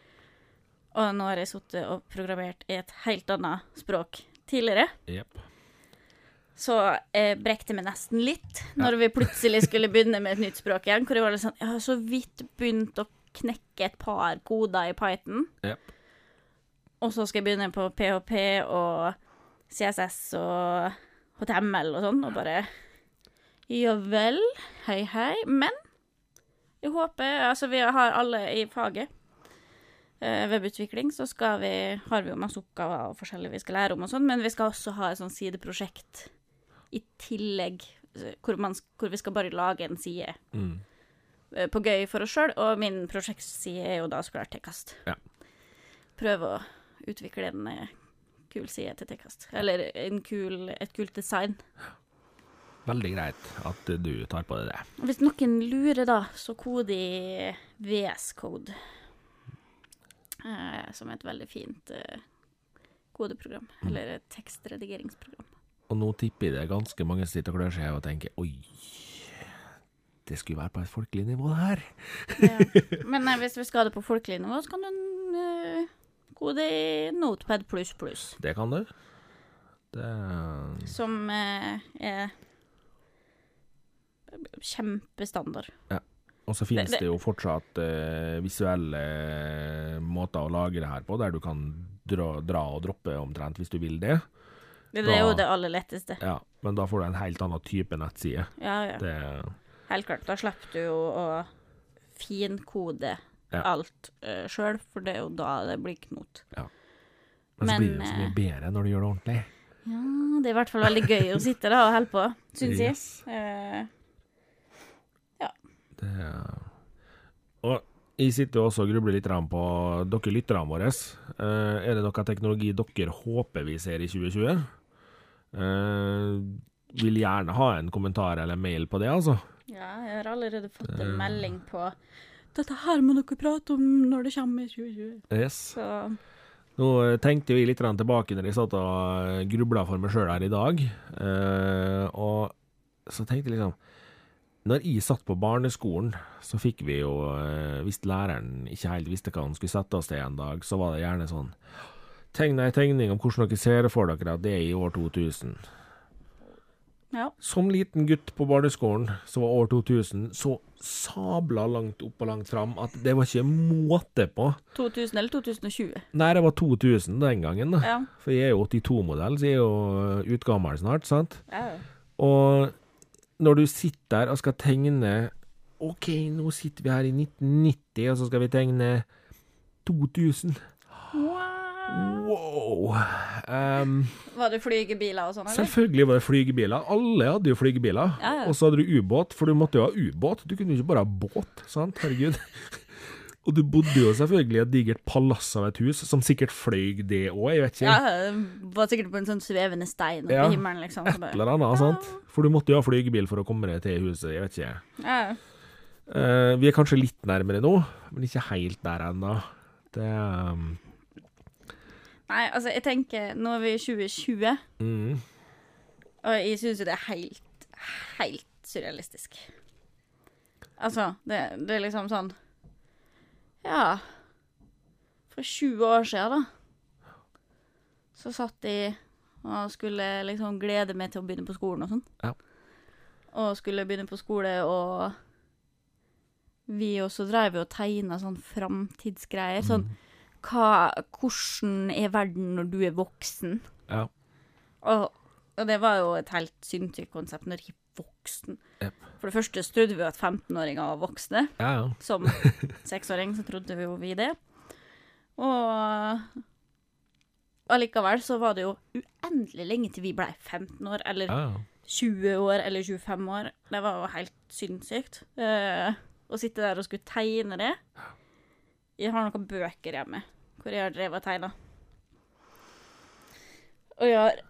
S2: Og nå har jeg sittet og programmert i et helt annet språk tidligere,
S1: Yep.
S2: så eh, brekte vi meg nesten litt når vi plutselig skulle begynne med et nytt språk igjen, hvor jeg var litt sånn Jeg har så vidt begynt å knekke et par koder i Python.
S1: Jepp.
S2: Og så skal jeg begynne på PHP og CSS og HTML og sånn, og bare Ja vel, hei hei. Men jeg håper Altså, vi har alle i faget eh, webutvikling, så skal vi, har vi jo masse oppgaver og forskjellig vi skal lære om og sånn, men vi skal også ha et sånn sideprosjekt i tillegg, eh, hvor, man, hvor vi skal bare lage en side
S1: Mm.
S2: eh, på gøy for oss sjøl, og min prosjektside er jo da så klart Tekkast.
S1: Ja.
S2: Prøve å utvikle en eh, kul side til Tekast. Eller en kul, et kult design.
S1: Veldig greit at du tar på deg det.
S2: Hvis noen lurer, da, så koder i VS Code. Eh, som er et veldig fint eh, kodeprogram.
S1: Mm.
S2: Eller et tekstredigeringsprogram.
S1: Og nå tipper jeg det ganske mange som sitter og klør seg og tenker oi, det skulle være på et folkelig nivå, det her.
S2: Ja. Men nei, hvis vi skal ha det på folkelig nivå, så kan du eh, kode i Notepad pluss pluss.
S1: Det kan du. Det
S2: Som eh, er kjempestandard.
S1: Og så finnes
S2: Det-
S1: det,
S2: det-
S1: jo fortsatt eh, visuelle eh, måter å lage det her på, der du kan dra, dra og droppe omtrent hvis du vil det.
S2: Det, det er jo det aller letteste.
S1: Ja, Men da får du en helt annen type nettside.
S2: Ja, ja.
S1: Det,
S2: Helt klart. Da slipper du jo å finkode
S1: Ja.
S2: alt uh, sjøl, for det er jo da det blir knot.
S1: men, så blir det jo så mye
S2: eh,
S1: bedre når du gjør det ordentlig.
S2: Ja, det er i hvert fall veldig gøy å sitte da og holde på, syns jeg.
S1: Uh,
S2: ja.
S1: Det, og jeg sitter jo også og grubler litt på dere lytterne våre. Uh, er det noe teknologi dere håper vi ser i 2020? Uh, vil gjerne ha en kommentar eller mail på det, altså.
S2: ja, jeg har allerede fått en melding på dette her må dere prate om når det kommer i 2020.
S1: Yes.
S2: Så
S1: Nå eh, tenkte vi litt tilbake når jeg satt og grubla for meg sjøl her i dag. Eh, og så tenkte jeg liksom Når jeg satt på barneskolen, så fikk vi jo eh, Hvis læreren ikke helt visste hva han skulle sette oss til en dag, så var det gjerne sånn Tegn ei tegning om hvordan dere ser for dere at det er i år 2000.
S2: ja.
S1: Som liten gutt på barneskolen, som var år 2000 så sabla langt opp og langt fram at det var ikke måte på.
S2: 2000 eller 2020.
S1: Nei, det var 2000 den gangen, da.
S2: Ja.
S1: For jeg er jo 82-modell, så jeg er jo utgammel snart, sant?
S2: ja.
S1: Og når du sitter der og skal tegne OK, nå sitter vi her i 1990, og så skal vi tegne 2000.
S2: Wow.
S1: Ehm,
S2: Var det flygebiler og sånn,
S1: selvfølgelig var det flygebiler. Alle hadde jo flygebiler.
S2: Ja, ja.
S1: Og så hadde du ubåt, for du måtte jo ha ubåt. Du kunne jo ikke bare ha båt, sant? Herregud. Og du bodde jo selvfølgelig i et digert palass av et hus, som sikkert fløy det òg, jeg vet ikke.
S2: Ja, var sikkert på en sånn svevende stein oppe
S1: Ja.
S2: i himmelen, liksom.
S1: Et eller annet, sant? For du måtte jo ha flygebil for å komme deg til huset, jeg vet ikke.
S2: ja.
S1: Uh, vi er kanskje litt nærmere nå, men ikke helt der ennå. Det um,
S2: Nei, altså, jeg tenker Nå er vi i 2020,
S1: mm,
S2: og jeg syns jo det er helt, helt surrealistisk. Altså, det, det er liksom sånn Ja. For 20 år siden, da, så satt jeg og skulle liksom glede meg til å begynne på skolen og sånn.
S1: Ja.
S2: Og skulle begynne på skole, og vi også dreiv og tegna sånn framtidsgreier. Sånn hva, hvordan er verden når du er voksen?
S1: Ja.
S2: Og, og det var jo et helt sinnssykt konsept når voksen.
S1: Yep.
S2: For det første trodde vi jo at 15-åringer var voksne.
S1: Ja, ja.
S2: Som seksåring så trodde vi jo vi det. Og allikevel så var det jo uendelig lenge til vi blei 15 år, eller
S1: ja.
S2: 20 år eller 25 år. Det var jo helt sinnssykt. Uh, å sitte der og skulle tegne det. Jeg har noen bøker hjemme hvor jeg har drevet og tegna. Og jeg har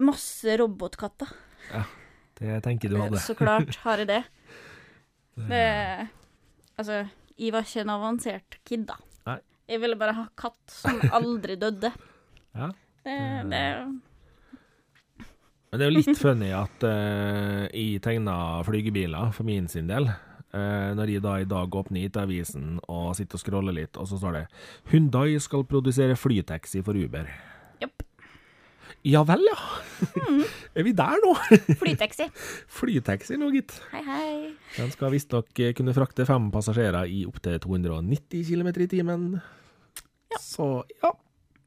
S2: masse robotkatter.
S1: Ja, Det tenker du hadde.
S2: Så klart har jeg det. det altså, jeg var ikke en avansert kid, da.
S1: Nei.
S2: Jeg ville bare ha katt som aldri døde.
S1: Ja.
S2: Det, det
S1: Men det er jo litt funny at uh, jeg tegna flygebiler for min sin del. Eh, når jeg da i dag åpner IT-avisen og sitter og scroller litt, og så står det 'Hundai skal produsere flytaxi for Uber'.
S2: Jopp.
S1: Ja vel, ja. er vi der nå?
S2: Flytaxi.
S1: Flytaxi nå, gitt.
S2: Hei, hei.
S1: Den skal visstnok kunne frakte fem passasjerer i opptil 290 km i timen. Så ja.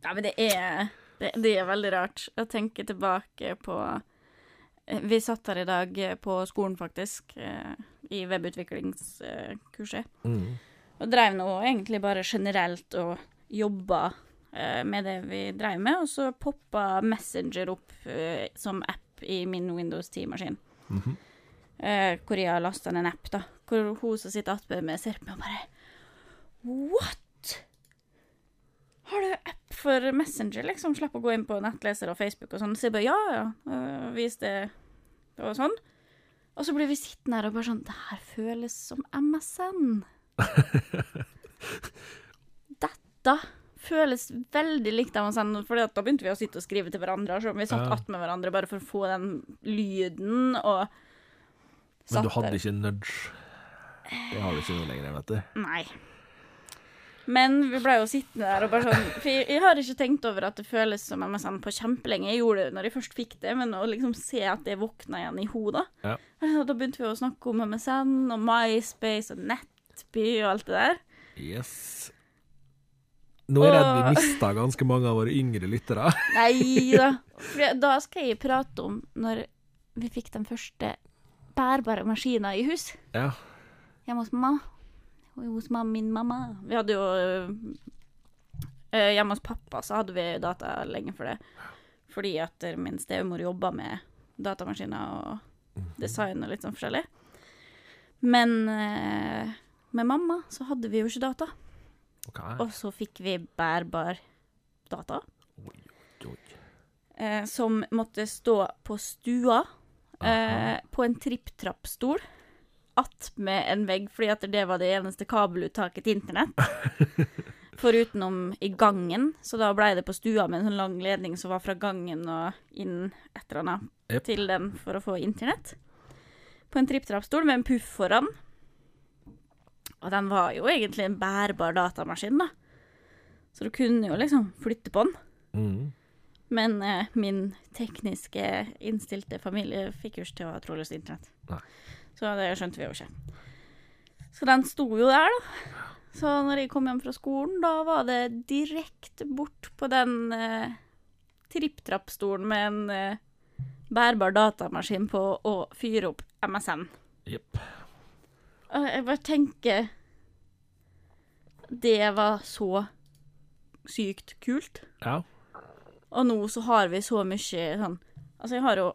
S2: Ja, men det er, det, det er veldig rart å tenke tilbake på eh, Vi satt her i dag eh, på skolen, faktisk, eh, i webutviklingskurset.
S1: Mm.
S2: Og drev nå egentlig bare generelt og jobba eh, med det vi drev med, og så poppa Messenger opp eh, som app i min Windows 10-maskin.
S1: Mhm.
S2: eh, hvor jeg har lasta ned en app, da. Hvor hun som sitter attmed meg, ser på meg og bare What?! Har du app for Messenger, liksom? Slapp å gå inn på nettleser og Facebook og sånn. Så jeg bare ja, ja. Uh, Vis det var sånn. Og så blir vi sittende her og bare sånn Det her føles som MSN. Dette føles veldig likt MSN, for da begynte vi å sitte og skrive til hverandre. Så vi satt
S1: Ja.
S2: attmed hverandre bare for å få den lyden og
S1: Men du hadde
S2: der.
S1: ikke nudge? Det har du ikke nå lenger, vet du.
S2: Nei. Men vi ble jo sittende der og bare sånn For jeg, jeg har ikke tenkt over at det føles som MSN på kjempelenge. Jeg gjorde det når jeg først fikk det, men å liksom se at det våkna igjen i hodet
S1: Ja.
S2: Da begynte vi å snakke om MSN og MySpace og Nettby og alt det der.
S1: Yes. Nå er jeg redd vi mista ganske mange av våre yngre lyttere.
S2: Nei da. For da skal jeg prate om når vi fikk den første bærbare maskina i hus.
S1: Ja.
S2: Hjemme hos mamma. Hos mamma, min mamma. Vi hadde jo øh, Hjemme hos pappa så hadde vi data lenge for det. Fordi at øh, min stemor jobba med datamaskiner og design og litt sånn forskjellig. Men øh, med mamma så hadde vi jo ikke data.
S1: Okay.
S2: Og så fikk vi bærbar data.
S1: Oi.
S2: eh, som måtte stå på stua eh, på en tripp-trapp-stol attmed en vegg, fordi at det var det eneste kabeluttaket til internett. Forutenom i gangen, så da ble det på stua med en sånn lang ledning som var fra gangen og inn et eller annet
S1: yep.
S2: til den for å få internett. På en tripp-trapp-stol med en puff foran. Og den var jo egentlig en bærbar datamaskin, da. Så du kunne jo liksom flytte på den.
S1: Mm.
S2: Men eh, min tekniske innstilte familie fikk jo ikke til å ha trådløst internett.
S1: Nei.
S2: Så det skjønte vi jo ikke. Så den sto jo der, da. Så når jeg kom hjem fra skolen, da var det direkte bort på den eh, tripp-trapp-stolen med en eh, bærbar datamaskin på å fyre opp MSN.
S1: Jepp.
S2: Jeg bare tenker Det var så sykt kult.
S1: Ja.
S2: Og nå så har vi så mye sånn Altså, jeg har jo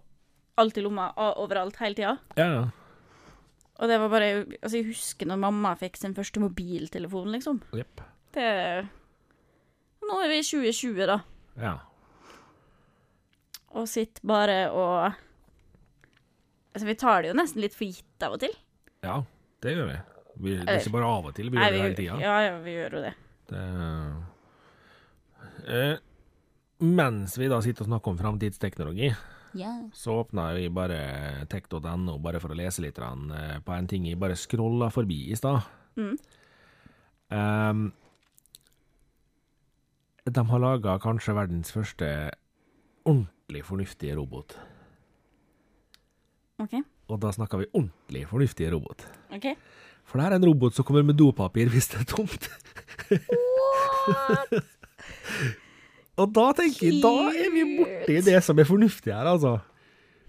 S2: alt i lomma overalt hele tida.
S1: Ja, ja.
S2: Og det var bare Altså, jeg husker når mamma fikk sin første mobiltelefon, liksom.
S1: Yep.
S2: Det Nå er vi i 2020, da,
S1: Ja.
S2: og sitter bare og Altså, vi tar det jo nesten litt for gitt av og til.
S1: ja, det gjør vi. vi. Det er ikke bare av og til, vi
S2: Nei,
S1: gjør det hele tida.
S2: ja, ja, vi gjør jo det.
S1: Det, eh, mens vi da sitter og snakker om framtidsteknologi,
S2: Ja.
S1: så åpna vi bare tech.no bare for å lese litt eh, på en ting jeg bare scrolla forbi i stad.
S2: Mm.
S1: Um, de har laga kanskje verdens første ordentlig fornuftige robot.
S2: OK.
S1: Og da snakker vi ordentlig fornuftige robot.
S2: ok.
S1: For det her er en robot som kommer med dopapir hvis det er tomt. Og da tenker jeg, da er vi borti det som er fornuftig her, altså.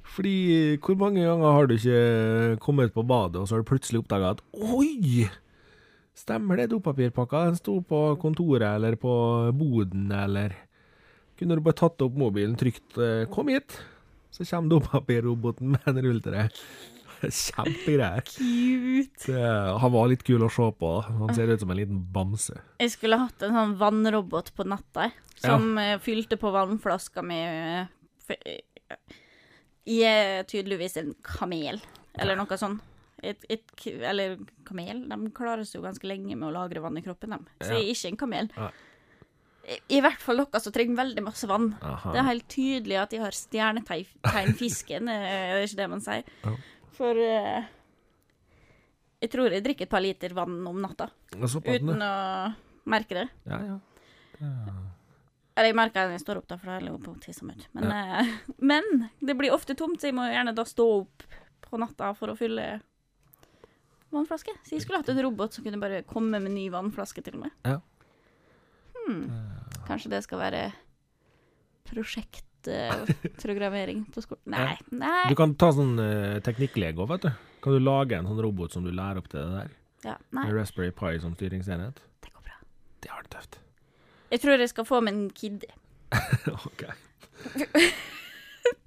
S1: Fordi hvor mange ganger har du ikke kommet på badet, og så har du plutselig oppdaga at oi! Stemmer det, dopapirpakka? Den sto på kontoret eller på boden, eller Kunne du bare tatt opp mobilen, trykt 'kom hit', Så kommer dopapirroboten med en rulletre. Kjempegreier.
S2: Cute.
S1: Det- Han var litt kul å se på. Han ser ut som en liten bamse.
S2: Jeg skulle hatt en sånn vannrobot på natta, som ja. fylte på vannflaska I eh, Jeg er tydeligvis en kamel, eller noe sånt. Et, et, eller kamel, de klarer seg jo ganske lenge med å lagre vann i kroppen, dem. Så jeg er ikke en kamel.
S1: Ja.
S2: I, I hvert fall dere som trenger veldig masse vann.
S1: Aha.
S2: Det er helt tydelig at de har stjernetegnfisken, eh, er det ikke det man sier?
S1: Ja.
S2: For eh, jeg tror jeg drikker et par liter vann om natta, uten å merke det.
S1: Ja, ja.
S2: Eller jeg merker det når jeg står opp, da, for da er jeg på tisse mye. Men, Men, eh, men det blir ofte tomt, så jeg må gjerne da stå opp på natta for å fylle vannflaske. Så jeg skulle hatt en robot som kunne bare komme med ny vannflaske til meg.
S1: Ja.
S2: Hmm. Kanskje det skal være prosjektprogrammering på skolen? Nei. Nei.
S1: Du kan ta sånn uh, teknikklego, vet du. Kan du lage en sånn robot som du lærer opp til det der?
S2: Ja, nei,
S1: Med Raspberry Pi som styringsenhet?
S2: det går bra.
S1: Det har det tøft.
S2: Jeg tror jeg skal få meg en kid.
S1: ok.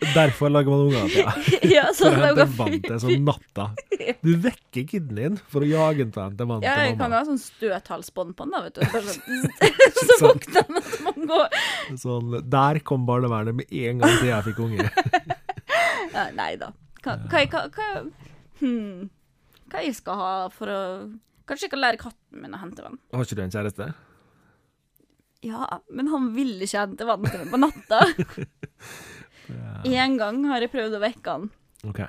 S1: Derfor lager man unger til ja.
S2: ja,
S1: For
S2: sånn
S1: å
S2: at jeg
S1: vann til sånn natta. Du vekker kiden din for å jage den til vann
S2: Ja, jeg kan ha sånn støthalsbånd på den, da, vet du. Sånn, så våkner den, og så må den gå.
S1: Sånn, der kom barnevernet med en gang til jeg fikk unge.
S2: Ja, nei da. Hva, hva, hva, hva, hmm. hva jeg skal ha for å Kanskje jeg kan lære katten min å hente vann?
S1: Har ikke du en kjæreste?
S2: Ja, men han vil ikke hente vann til meg på natta. En gang har jeg prøvd å vekke han
S1: Okay.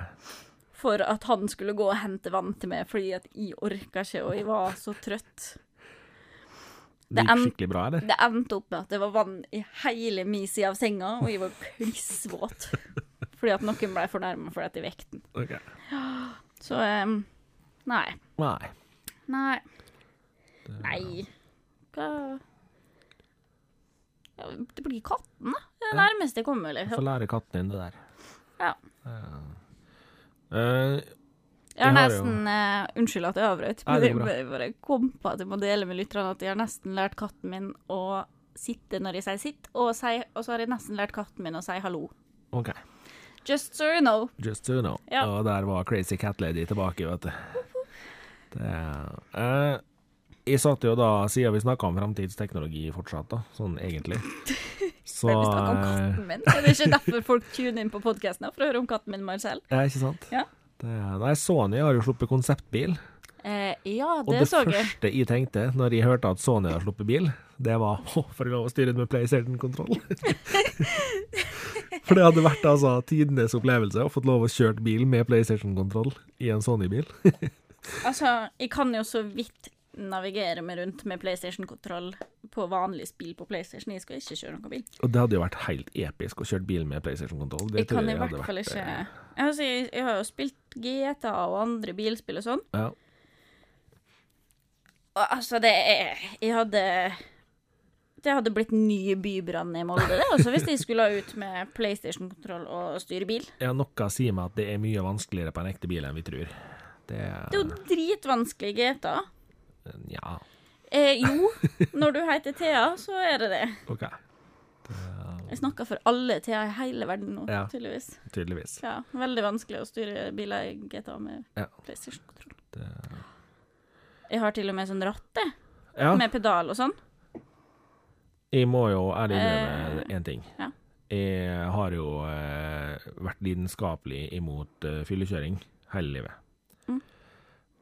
S2: for at han skulle gå og hente vann til meg, fordi at jeg orka ikke, og jeg var så trøtt.
S1: Det gikk skikkelig bra, eller?
S2: Det endte opp med at det var vann i hele min side av senga, og jeg var klissvåt. Fordi at noen ble fornærma fordi at jeg vekten. den.
S1: Ok.
S2: Så um, nei.
S1: Nei.
S2: Nei. Nei. Hva Det blir katten, da. Det er nærmeste jeg kommer.
S1: Få
S2: Liksom.
S1: lære katten din det der.
S2: Ja.
S1: Uh,
S2: Jeg har
S1: Jeg har
S2: nesten uh, Unnskyld at jeg avbrøt, men jeg bare- bare kom på at jeg må dele med lytterne at jeg har nesten lært katten min å sitte når jeg sier sitt, og, si, og så har jeg nesten lært katten min å si hallo.
S1: OK.
S2: Just so you know.
S1: Just so you know.
S2: Ja.
S1: Og der var Crazy Cat Lady tilbake, vet du. Det, eh, jeg satt jo da, siden vi snakka om fremtidsteknologi fortsatt, da, sånn egentlig Så
S2: vi om
S1: eh,
S2: katten min. Er det ikke derfor folk tuner inn på podkasten? For å høre om katten min Marcel?
S1: Ja, ikke sant?
S2: Ja.
S1: Det, nei, Sony har jo sluppet konseptbil.
S2: Eh, ja,
S1: Og
S2: det,
S1: det,
S2: så jeg.
S1: første jeg tenkte når jeg hørte at Sony har sluppet bil, det var å, får jeg lov å styre med PlayStation-kontroll? For det hadde vært altså tidenes opplevelse å fått lov å kjøre bil med PlayStation-kontroll i en Sony-bil.
S2: Altså, jeg kan jo så vidt navigere meg rundt med PlayStation-kontroll på vanlig spill på PlayStation. Jeg skal ikke kjøre noen bil.
S1: Og det hadde jo vært helt episk å kjøre bil med PlayStation-kontroll. Det
S2: Jeg
S1: kan
S2: kan i hvert fall ikke altså, jeg, jeg har jo spilt GTA og andre bilspill og sånn.
S1: Ja.
S2: Og altså, det er Jeg hadde Det hadde blitt ny bybrann i Molde, det. Altså, hvis de skulle ut med PlayStation-kontroll og styre bil.
S1: ja, noe sier meg at det er mye vanskeligere på en ekte bil enn vi tror. Det
S2: Det er jo dritvanskelig GTA.
S1: Ja,
S2: Eh, jo, når du heter Thea, så er det det.
S1: OK.
S2: Jeg snakker for alle Thea i hele verden nå,
S1: Ja.
S2: tydeligvis.
S1: Tydeligvis.
S2: Ja, veldig vanskelig å styre biler i GTA med
S1: Ja.
S2: PlayStation-kontroll.
S1: Det-
S2: Jeg har til og med sånn ratt, jeg,
S1: Ja,
S2: med pedal og sånn.
S1: jeg må jo ærlig innrømme
S2: Eh,
S1: ting.
S2: ja.
S1: Jeg har jo eh, vært lidenskapelig imot eh, fyllekjøring hele livet.
S2: Mm.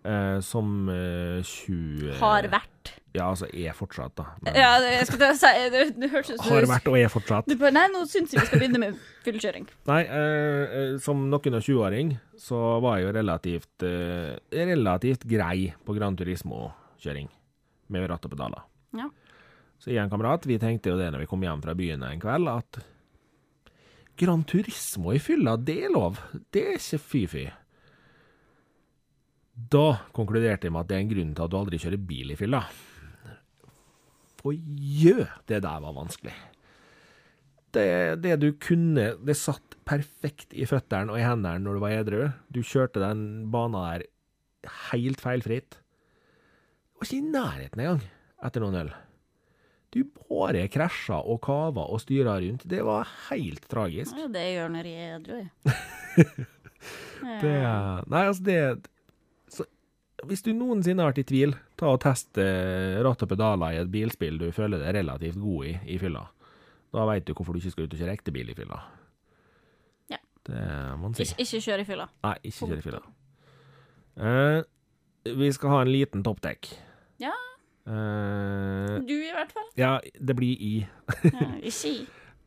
S1: Eh, som eh, 20
S2: Har vært.
S1: Ja, altså er fortsatt, da. Men
S2: Ja, jeg skulle si Det, det hørtes ut
S1: har vært og er fortsatt.
S2: Du Nei, nå syns jeg vi skal begynne med fyllekjøring.
S1: Nei, eh, eh, som noen og 20-åring så var jeg jo relativt eh, relativt grei på Gran Turismo-kjøring med ratt og pedaler.
S2: Ja.
S1: Så jeg og en kamerat vi tenkte jo det når vi kom hjem fra byen en kveld, at Gran Turismo i fylla, det er lov. Det er ikke fy-fy. Da konkluderte jeg med at det er en grunn til at du aldri kjører bil i fylla. For jø, det der var vanskelig. Det, det du kunne Det satt perfekt i føttene og i hendene når du var edru. Du kjørte den banen der helt feilfritt. Og ikke i nærheten engang, etter noen øl. Du bare krasja og kava og styra rundt. Det var helt tragisk.
S2: Ja, det gjør når jeg er edru, jeg.
S1: Det, nei, altså det Hvis du noensinne har vært i tvil, ta og test eh, ratt og pedaler i et bilspill du føler deg relativt god i i fylla. Da veit du hvorfor du ikke skal ut og kjøre ekte bil i fylla.
S2: Ja.
S1: Det må en si.
S2: Ikke, ikke kjør i fylla.
S1: Nei, ikke kjøre i fylla. Uh, vi skal ha en liten toppdekk.
S2: Ja.
S1: Uh,
S2: Du i hvert fall.
S1: ja, det blir i.
S2: Ja, ikke i.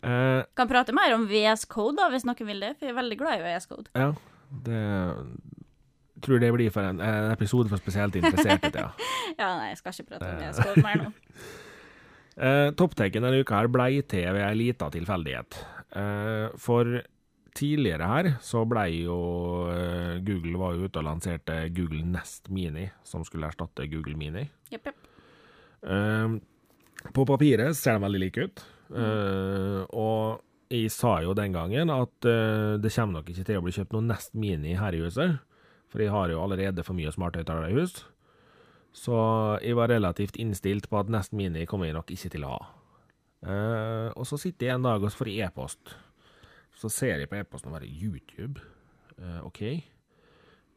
S1: Uh,
S2: Kan prate mer om VS Code, da, hvis noen vil det. For jeg er veldig glad i VS Code.
S1: ja, det tror det blir for en, en episode for spesielt interesserte. Ja.
S2: Ja, nei, jeg skal ikke prate om det. Jeg Code mer nå.
S1: Eh, Topptaken denne uka her blei til ved ei lita tilfeldighet. Eh, for tidligere her så blei jo eh, Google var jo ute og lanserte Google Nest Mini, som skulle erstatte Google Mini.
S2: Jepp.
S1: Eh, på papiret ser de veldig like ut, Uh, og jeg sa jo den gangen at uh, det kommer nok ikke til å bli kjøpt noen Nest Mini her i huset, for jeg har jo allerede for mye smarthøyttalere i hus. Så jeg var relativt innstilt på at Nest Mini kommer jeg nok ikke til å ha. Eh, og så sitter jeg en dag og får e-post. Så ser jeg på e-posten og bare YouTube. Eh, OK.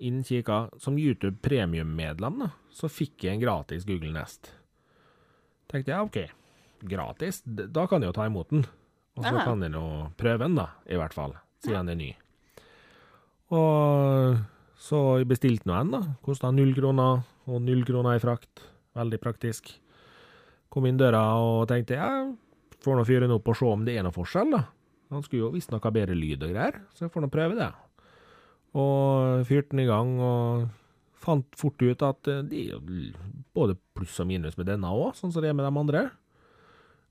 S1: Innkikka. Som YouTube premiummedlem, da, så fikk jeg en gratis Google Nest. Tenkte jeg OK, gratis, da kan jeg jo ta imot den. Og så kan jeg nå prøve den, da, i hvert fall, siden den er ny. Og så jeg bestilte nå en, da. Kosta null kroner, og null kroner i frakt. Veldig praktisk. Kom inn døra og tenkte ja, får nå fyre den opp og se om det er noe forskjell, da. Han skulle jo visstnok ha bedre lyd og greier, så jeg får nå prøve det. Og fyrte den i gang, og fant fort ut at eh, det er både pluss og minus med denne òg, sånn som det er med de andre.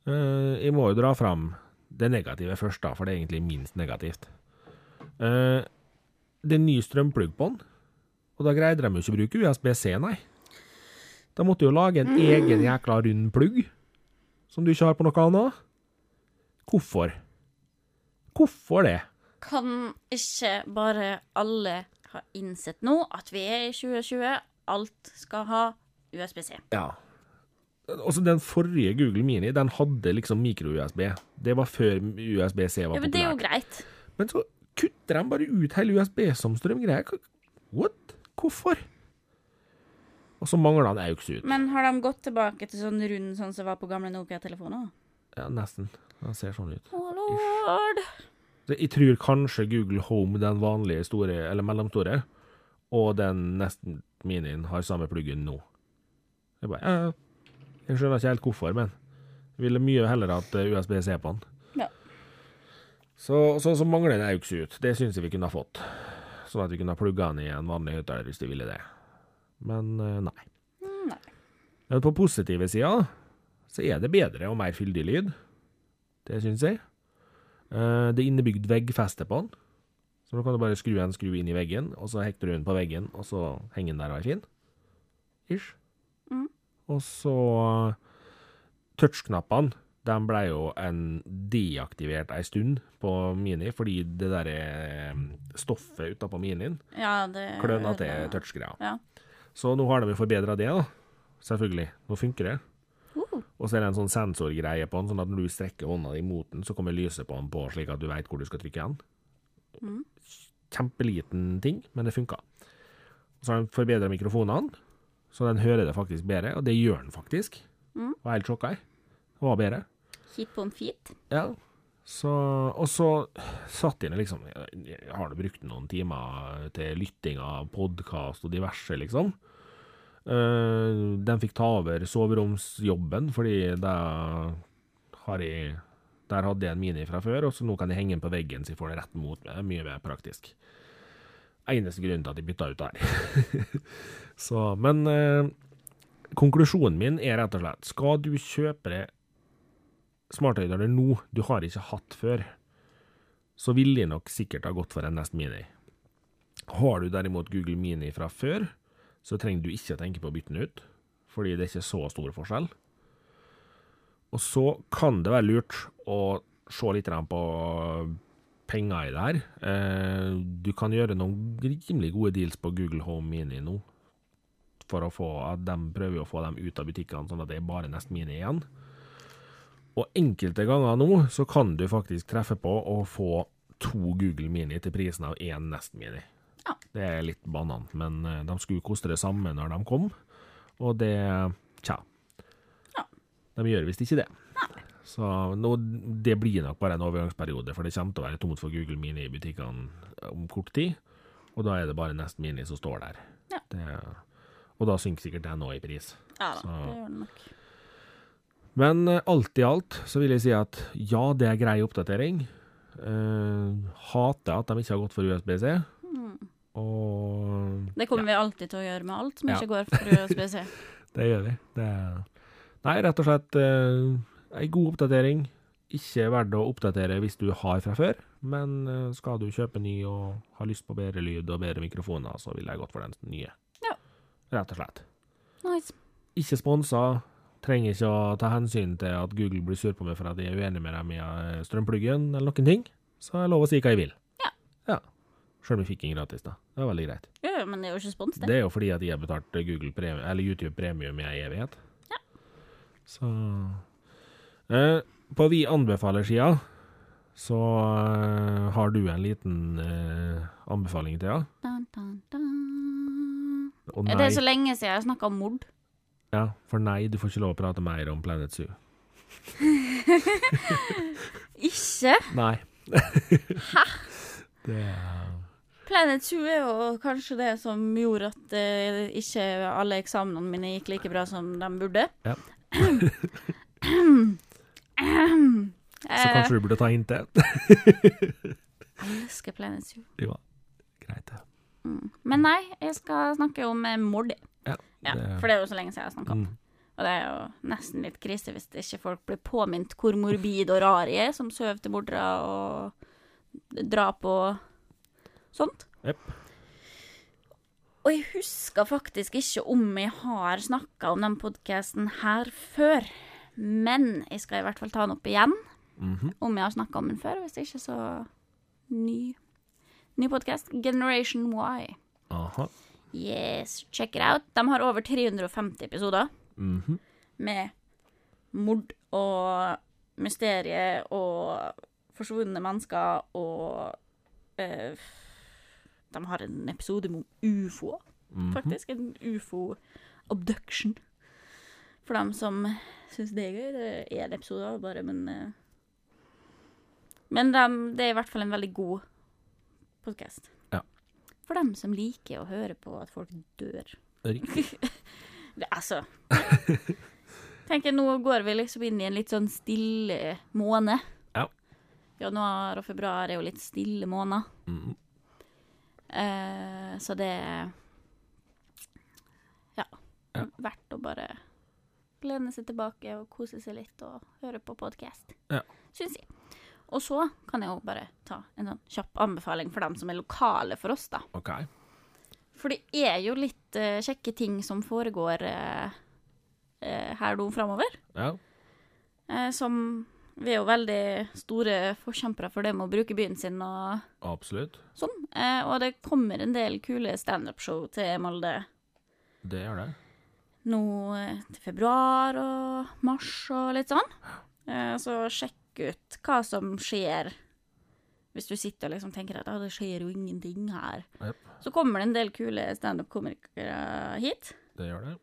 S1: Eh, Jeg må jo dra fram det negative først, da, for det er egentlig minst negativt. Det er ny strømplugg på den, og da greide de jo ikke å bruke USB-C, nei. De måtte jo lage en egen jækla rund plugg, som du ikke har på noe annet. Hvorfor? Hvorfor det?
S2: Kan ikke bare alle ha innsett nå at vi er i 2020, alt skal ha USBC?
S1: Ja. Altså, den forrige Google Mini, den hadde liksom mikro-USB. Det var før USB-C var
S2: Ja, men det er jo greit.
S1: Men så kutter de bare ut hele USB-somstrøm-greia. What? Hvorfor? Og så mangler han AUX ut.
S2: Men har de gått tilbake til sånn rund sånn som var på gamle Nokia-telefoner?
S1: Ja, nesten. Den ser sånn ut.
S2: Å lord!
S1: Jeg tror kanskje Google Home, den vanlige store, eller mellomstore, og den nesten minien har samme pluggen nå. Jeg bare, jeg skjønner ikke helt hvorfor, men jeg ville mye heller hatt eh, USB-C på den. Så, så, så mangler den auks ut. Det syns jeg vi kunne ha fått. Sånn at vi kunne ha plugga den i en vanlig høyttaler hvis de ville det. Men eh, nei.
S2: Mm, Nei.
S1: Men på positive sida så er det bedre og mer fyldig lyd. Det syns jeg. Eh, Det er innebygd veggfeste på den. Så nå kan du bare skru en skru inn i veggen, og så hekter du den på veggen, og så henger den der og er fin. Ish.
S2: Mm.
S1: Og så Touchknappene de ble jo en deaktivert ei stund på Mini, fordi det der eh, stoffet utapå Minien
S2: Ja, det
S1: kløna til touchgreia.
S2: Ja.
S1: Så nå har de jo forbedra det, da. Selvfølgelig. Nå funker det.
S2: Uh,
S1: Og så er det en sånn sensorgreie på den, sånn at når du strekker hånda di mot den, så kommer lyset på den på, slik at du veit hvor du skal trykke den.
S2: Mm.
S1: Kjempeliten ting, men det funka. Så har de forbedra mikrofonene, så den hører det faktisk bedre, og det gjør den faktisk.
S2: Mhm.
S1: Var helt sjokka, jeg. Det var bedre.
S2: Hit på en feet.
S1: Ja. Så, og så satt jeg liksom Jeg har nå brukt noen timer til lytting av podkast og diverse, liksom. Uh, den fikk ta over soveromsjobben, fordi der har jeg Der hadde jeg en Mini fra før, og så nå kan jeg henge den på veggen så jeg får det rett mot meg. Mye mer praktisk. Eneste grunnen til at jeg bytta ut der. så, men eh, konklusjonen min er rett og slett Skal du kjøpe deg smarthøyttaler nå du har ikke hatt før, så ville de nok sikkert ha gått for en Nest Mini. Har du derimot Google Mini fra før, så trenger du ikke tenke på å bytte den ut, fordi det er ikke så stor forskjell. Og så kan det være lurt å se litt på penger i det her. Eh, Du kan gjøre noen rimelig gode deals på Google Home Mini nå, for å få at de prøver å få dem ut av butikkene, sånn at det er bare Nest Mini igjen. Og enkelte ganger nå så kan du faktisk treffe på å få to Google Mini til prisen av én Nest Mini.
S2: Ja.
S1: Det er litt banant, men eh, de skulle koste det samme når de kom, og det Tja.
S2: Ja.
S1: De gjør visst ikke det. Så nå, det blir nok bare en overgangsperiode, for det kommer til å være tomt for Google Mini i butikkene om kort tid. Og da er det bare Nest Mini som står der.
S2: Ja.
S1: Det, og da synker sikkert den òg i pris.
S2: Ja da,
S1: Så-
S2: det gjør den nok.
S1: Men eh, alt i alt så vil jeg si at ja, det er grei oppdatering. Uh, hater at de ikke har gått for USB-C. Og
S2: Det kommer vi alltid til å gjøre med alt som
S1: Ja.
S2: ikke går for USBC.
S1: det gjør vi. Det er, nei, rett og slett uh, ei god oppdatering. Ikke verdt å oppdatere hvis du har fra før, men uh, skal du kjøpe ny og ha lyst på bedre lyd og bedre mikrofoner, så ville jeg gått for den nye.
S2: Ja.
S1: Rett og slett.
S2: Nice.
S1: Ikke sponsa. Trenger ikke å ta hensyn til at Google blir sur på meg for at jeg er uenig med dem i eh, strømpluggen eller noen ting. Så jeg lov å si hva jeg vil.
S2: Ja.
S1: ja. Sjøl om jeg fikk den gratis, da. Det var veldig greit.
S2: Ja, men det er jo ikke spons, det.
S1: Det er jo fordi at jeg har betalt Google premium, eller YouTube premium i evighet.
S2: Ja.
S1: Så eh, På Vi anbefaler-sida så eh, har du en liten eh, anbefaling til, ja. Det.
S2: Er så lenge siden jeg har snakka om mord?
S1: Ja, for nei, du får ikke lov å prate mer om Planet Zoo.
S2: Ikke?
S1: Nei. Hæ? Det er
S2: Planet Zoo er jo kanskje det som gjorde at eh, ikke alle eksamenene mine gikk like bra som de burde.
S1: Ja. Så
S2: Eh,
S1: kanskje du burde ta hintet?
S2: elsker Planet Zoo.
S1: Ja, greit det.
S2: Ja. Men nei, jeg skal snakke om Mordi. mord.
S1: Ja,
S2: Ja,
S1: det-
S2: for det er jo så lenge siden jeg har snakka om.
S1: Mm.
S2: Og det er jo nesten litt krise hvis ikke folk blir påminnet hvor morbid og rar jeg er, som søv til mordere og drap og sånt.
S1: Yep.
S2: Og jeg husker faktisk ikke om jeg har snakka om den podkasten her før. Men jeg skal i hvert fall ta den opp igjen,
S1: Mhm.
S2: om jeg har snakka om den før. Hvis ikke, så ny, ny podkast. Generation Y.
S1: Aha.
S2: Yes, check it out. De har over 350 episoder
S1: Mhm.
S2: med mord og mysterie og forsvunne mennesker og eh, De har en episode om ufo,
S1: -hmm.
S2: faktisk. En ufo-abduction. For dem som syns det er gøy. Det er en episode bare, men eh, Men de, det er i hvert fall en veldig god podkast. For dem som liker å høre på at folk dør.
S1: Riktig.
S2: Det, altså Tenker Nå går vi liksom inn i en litt sånn stille måned.
S1: Ja.
S2: Januar og februar er jo litt stille måneder.
S1: Mm.
S2: Eh, så det ja,
S1: Ja.
S2: Verdt å bare lene seg tilbake og kose seg litt og høre på podkast.
S1: Ja.
S2: Syns jeg. Og så kan jeg jo bare ta en sånn kjapp anbefaling for dem som er lokale for oss, da.
S1: OK.
S2: For det er jo litt uh, kjekke ting som foregår uh, uh, her nå framover.
S1: Ja.
S2: Som Vi er jo veldig store forkjempere for det med å bruke byen sin og
S1: Absolutt.
S2: sånn. Og det kommer en del kule standup-show til Molde
S1: Det gjør det.
S2: nå til februar og mars og litt sånn. Så sjekk ut hva som skjer hvis du sitter og liksom tenker at ah, det skjer jo ingenting her.
S1: Yep.
S2: Så kommer det en del kule standup-komikere hit.
S1: Det gjør det.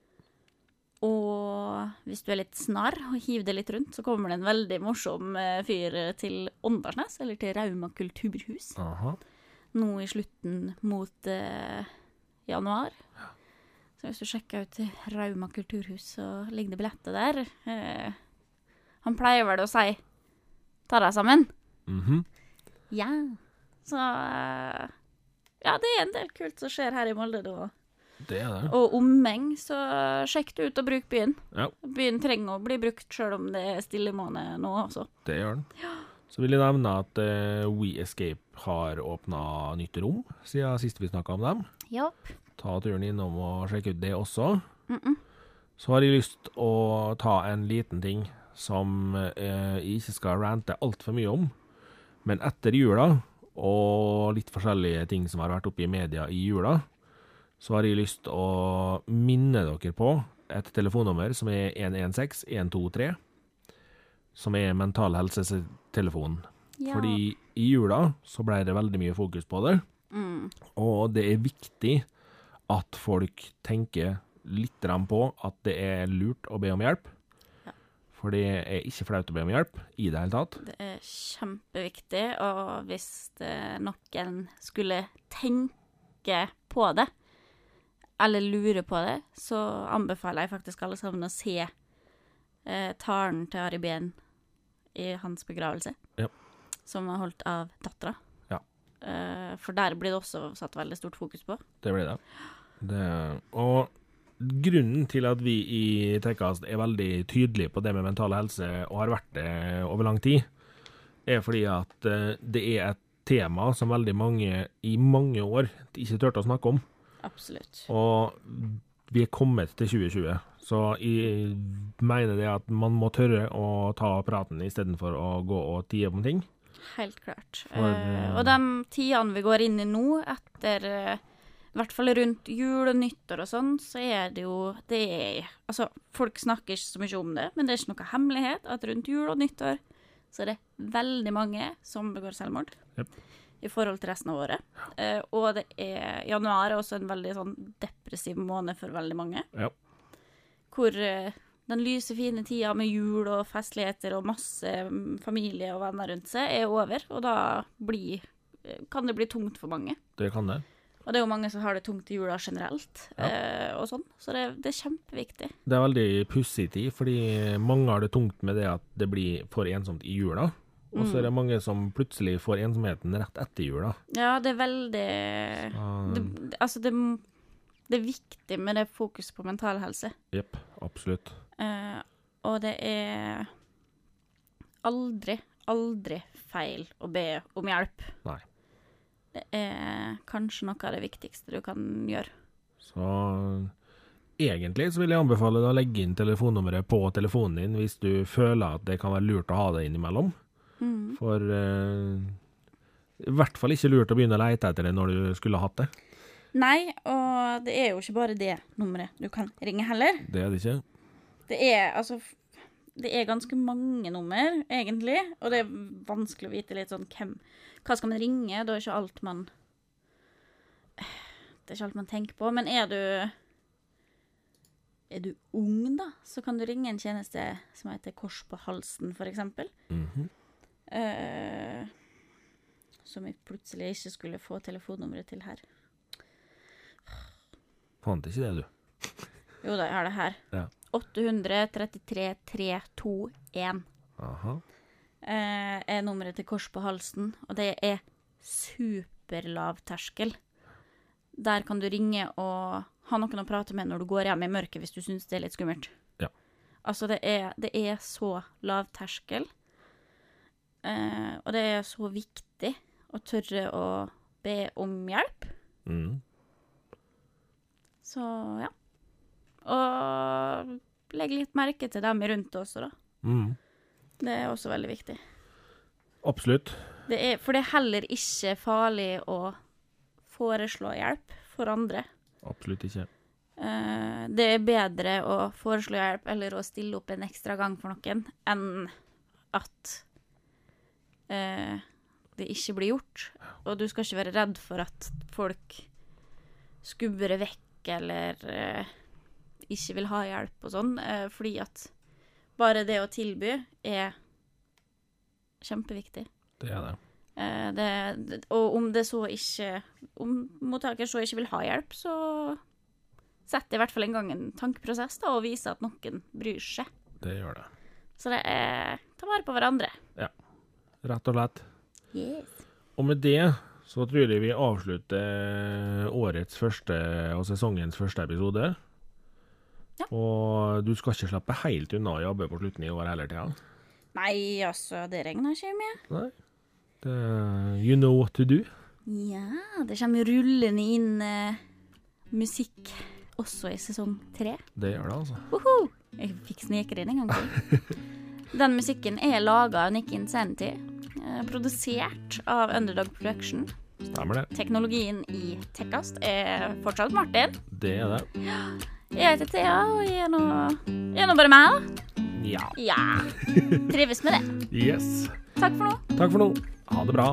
S2: Og hvis du er litt snarr og hiver det litt rundt, så kommer det en veldig morsom eh, fyr til Åndalsnes, eller til Rauma kulturhus,
S1: Aha.
S2: nå i slutten mot eh, januar. Så hvis du sjekker ut Rauma kulturhus, så ligger det billetter der. Eh, han pleier vel å si 'ta deg sammen'.
S1: Mhm.
S2: Ja. Så eh, Ja, det er en del kult som skjer her i Molde nå.
S1: Det er det.
S2: Og omheng, så sjekk det ut og bruk byen.
S1: Ja,
S2: Byen trenger å bli brukt sjøl om det er stille måned nå, altså.
S1: det gjør den. Ja. Så vil jeg nevne at uh, We Escape har åpna nytt rom siden sist vi snakka om dem.
S2: Yep.
S1: Ta turen innom og sjekke ut det også.
S2: Mm -mm.
S1: Så har jeg lyst å ta en liten ting som eh, jeg ikke skal rante altfor mye om. Men etter jula, og litt forskjellige ting som har vært oppe i media i jula, så har jeg lyst til å minne dere på et telefonnummer som er 116 123. som er Mental Helse-telefonen.
S2: Ja.
S1: Fordi i jula så ble det veldig mye fokus på det,
S2: mm,
S1: og det er viktig at folk tenker litt på at det er lurt å be om hjelp.
S2: Ja.
S1: For det er ikke flaut å be om hjelp i det hele tatt.
S2: Det er kjempeviktig, og hvis eh, noen skulle tenke på det, eller lure på det, så anbefaler jeg faktisk alle sammen å se eh, talen til Ari Behn i hans begravelse,
S1: Ja.
S2: som var holdt av dattera.
S1: Ja.
S2: Eh, for der blir det også satt veldig stort fokus på.
S1: Det blir det. det. Og grunnen til at vi i Tekkast er veldig tydelige på det med mental helse, og har vært det over lang tid, er fordi at eh, det er et tema som veldig mange i mange år ikke turte å snakke om.
S2: Absolutt.
S1: Og vi er kommet til 2020, så jeg mener det at man må tørre å ta praten istedenfor å gå og tie om ting.
S2: Helt klart.
S1: For,
S2: eh, og de tidene vi går inn i nå, etter eh, I hvert fall rundt jul og nyttår og sånn, så er det jo det er, Altså, folk snakker ikke så mye om det, men det er ikke noe hemmelighet at rundt jul og nyttår så er det veldig mange som begår selvmord.
S1: Yep.
S2: I forhold til resten av året. Eh, og det er januar er også en veldig sånn depressiv måned for veldig mange.
S1: Ja.
S2: Hvor eh, den lyse, fine tida med jul og festligheter og masse mm, familie og venner rundt seg er over, og da blir, eh, kan det bli tungt for mange.
S1: Det kan det.
S2: Og det er jo mange som har det tungt i jula generelt,
S1: Ja.
S2: eh, og sånn. Så det, det er kjempeviktig.
S1: Det er veldig pussig tid, fordi mange har det tungt med det at det blir for ensomt i jula. Og så er det mange som plutselig får ensomheten rett etter jula.
S2: Ja, det er veldig det, det- Altså, det, det er viktig med det fokuset på mental helse.
S1: Jepp, absolutt.
S2: Eh, og det er aldri, aldri feil å be om hjelp.
S1: Nei.
S2: Det er kanskje noe av det viktigste du kan gjøre.
S1: Så egentlig så vil jeg anbefale deg å legge inn telefonnummeret på telefonen din hvis du føler at det kan være lurt å ha det innimellom.
S2: Mm.
S1: For eh, i hvert fall ikke lurt å begynne å lete etter det når du skulle hatt det.
S2: Nei, og det er jo ikke bare det nummeret du kan ringe heller.
S1: Det er det ikke.
S2: Det er altså Det er ganske mange nummer, egentlig, og det er vanskelig å vite litt sånn hvem Hva skal man ringe? Da er ikke alt man Det er ikke alt man tenker på. Men er du Er du ung, da, så kan du ringe en tjeneste som heter Kors på halsen, for eksempel.
S1: -hmm.
S2: uh, som jeg plutselig ikke skulle få telefonnummeret til her.
S1: Fant ikke det, du.
S2: Jo da, jeg har det her.
S1: Ja.
S2: 833 321
S1: Aha.
S2: eh, er nummeret til Kors på halsen, og det er superlav terskel. Der kan du ringe og ha noen å prate med når du går hjem i mørket hvis du syns det er litt skummelt.
S1: Ja.
S2: Altså, det er, det er så lav terskel, eh, og det er så viktig å tørre å be om hjelp.
S1: Mm.
S2: Så ja. Og legge litt merke til dem rundt også, da.
S1: Mm.
S2: Det er også veldig viktig.
S1: Absolutt.
S2: Det er, for det er heller ikke farlig å foreslå hjelp for andre.
S1: Absolutt ikke.
S2: Eh, det er bedre å foreslå hjelp eller å stille opp en ekstra gang for noen, enn at eh, det ikke blir gjort. Og du skal ikke være redd for at folk skubber vekk eller ikke vil ha hjelp og sånn, eh, fordi at bare det å tilby er kjempeviktig.
S1: Det er det.
S2: Eh, det, det, og om det så ikke Om mottaker så ikke vil ha hjelp, så setter i hvert fall en gang en tankeprosess da, og viser at noen bryr seg.
S1: Det gjør det.
S2: Så det er ta vare på hverandre.
S1: Rett og slett.
S2: Yes.
S1: Og med det så tror jeg vi avslutter årets første og sesongens første episode.
S2: Ja.
S1: Og du skal ikke slippe helt unna jobbe på slutten i år heller, Thea.
S2: Nei, altså, det regner ikke med.
S1: Nei. Det, you know what to do.
S2: Ja, det kommer rullende inn uh, musikk også i sesong tre.
S1: Det gjør det, altså.
S2: Woho! Jeg fikk sneke inn en gang til. Den musikken er laga av Nick Insanity. eh, Produsert av Underdog Production.
S1: Stemmer det.
S2: Teknologien i Tekkast er fortsatt Martin.
S1: Det er det.
S2: Jeg heter Thea, og jeg er nå, jeg er nå bare meg, da.
S1: Ja.
S2: Ja. Trives med det.
S1: Yes.
S2: Takk for nå.
S1: Takk for nå. Ha det bra.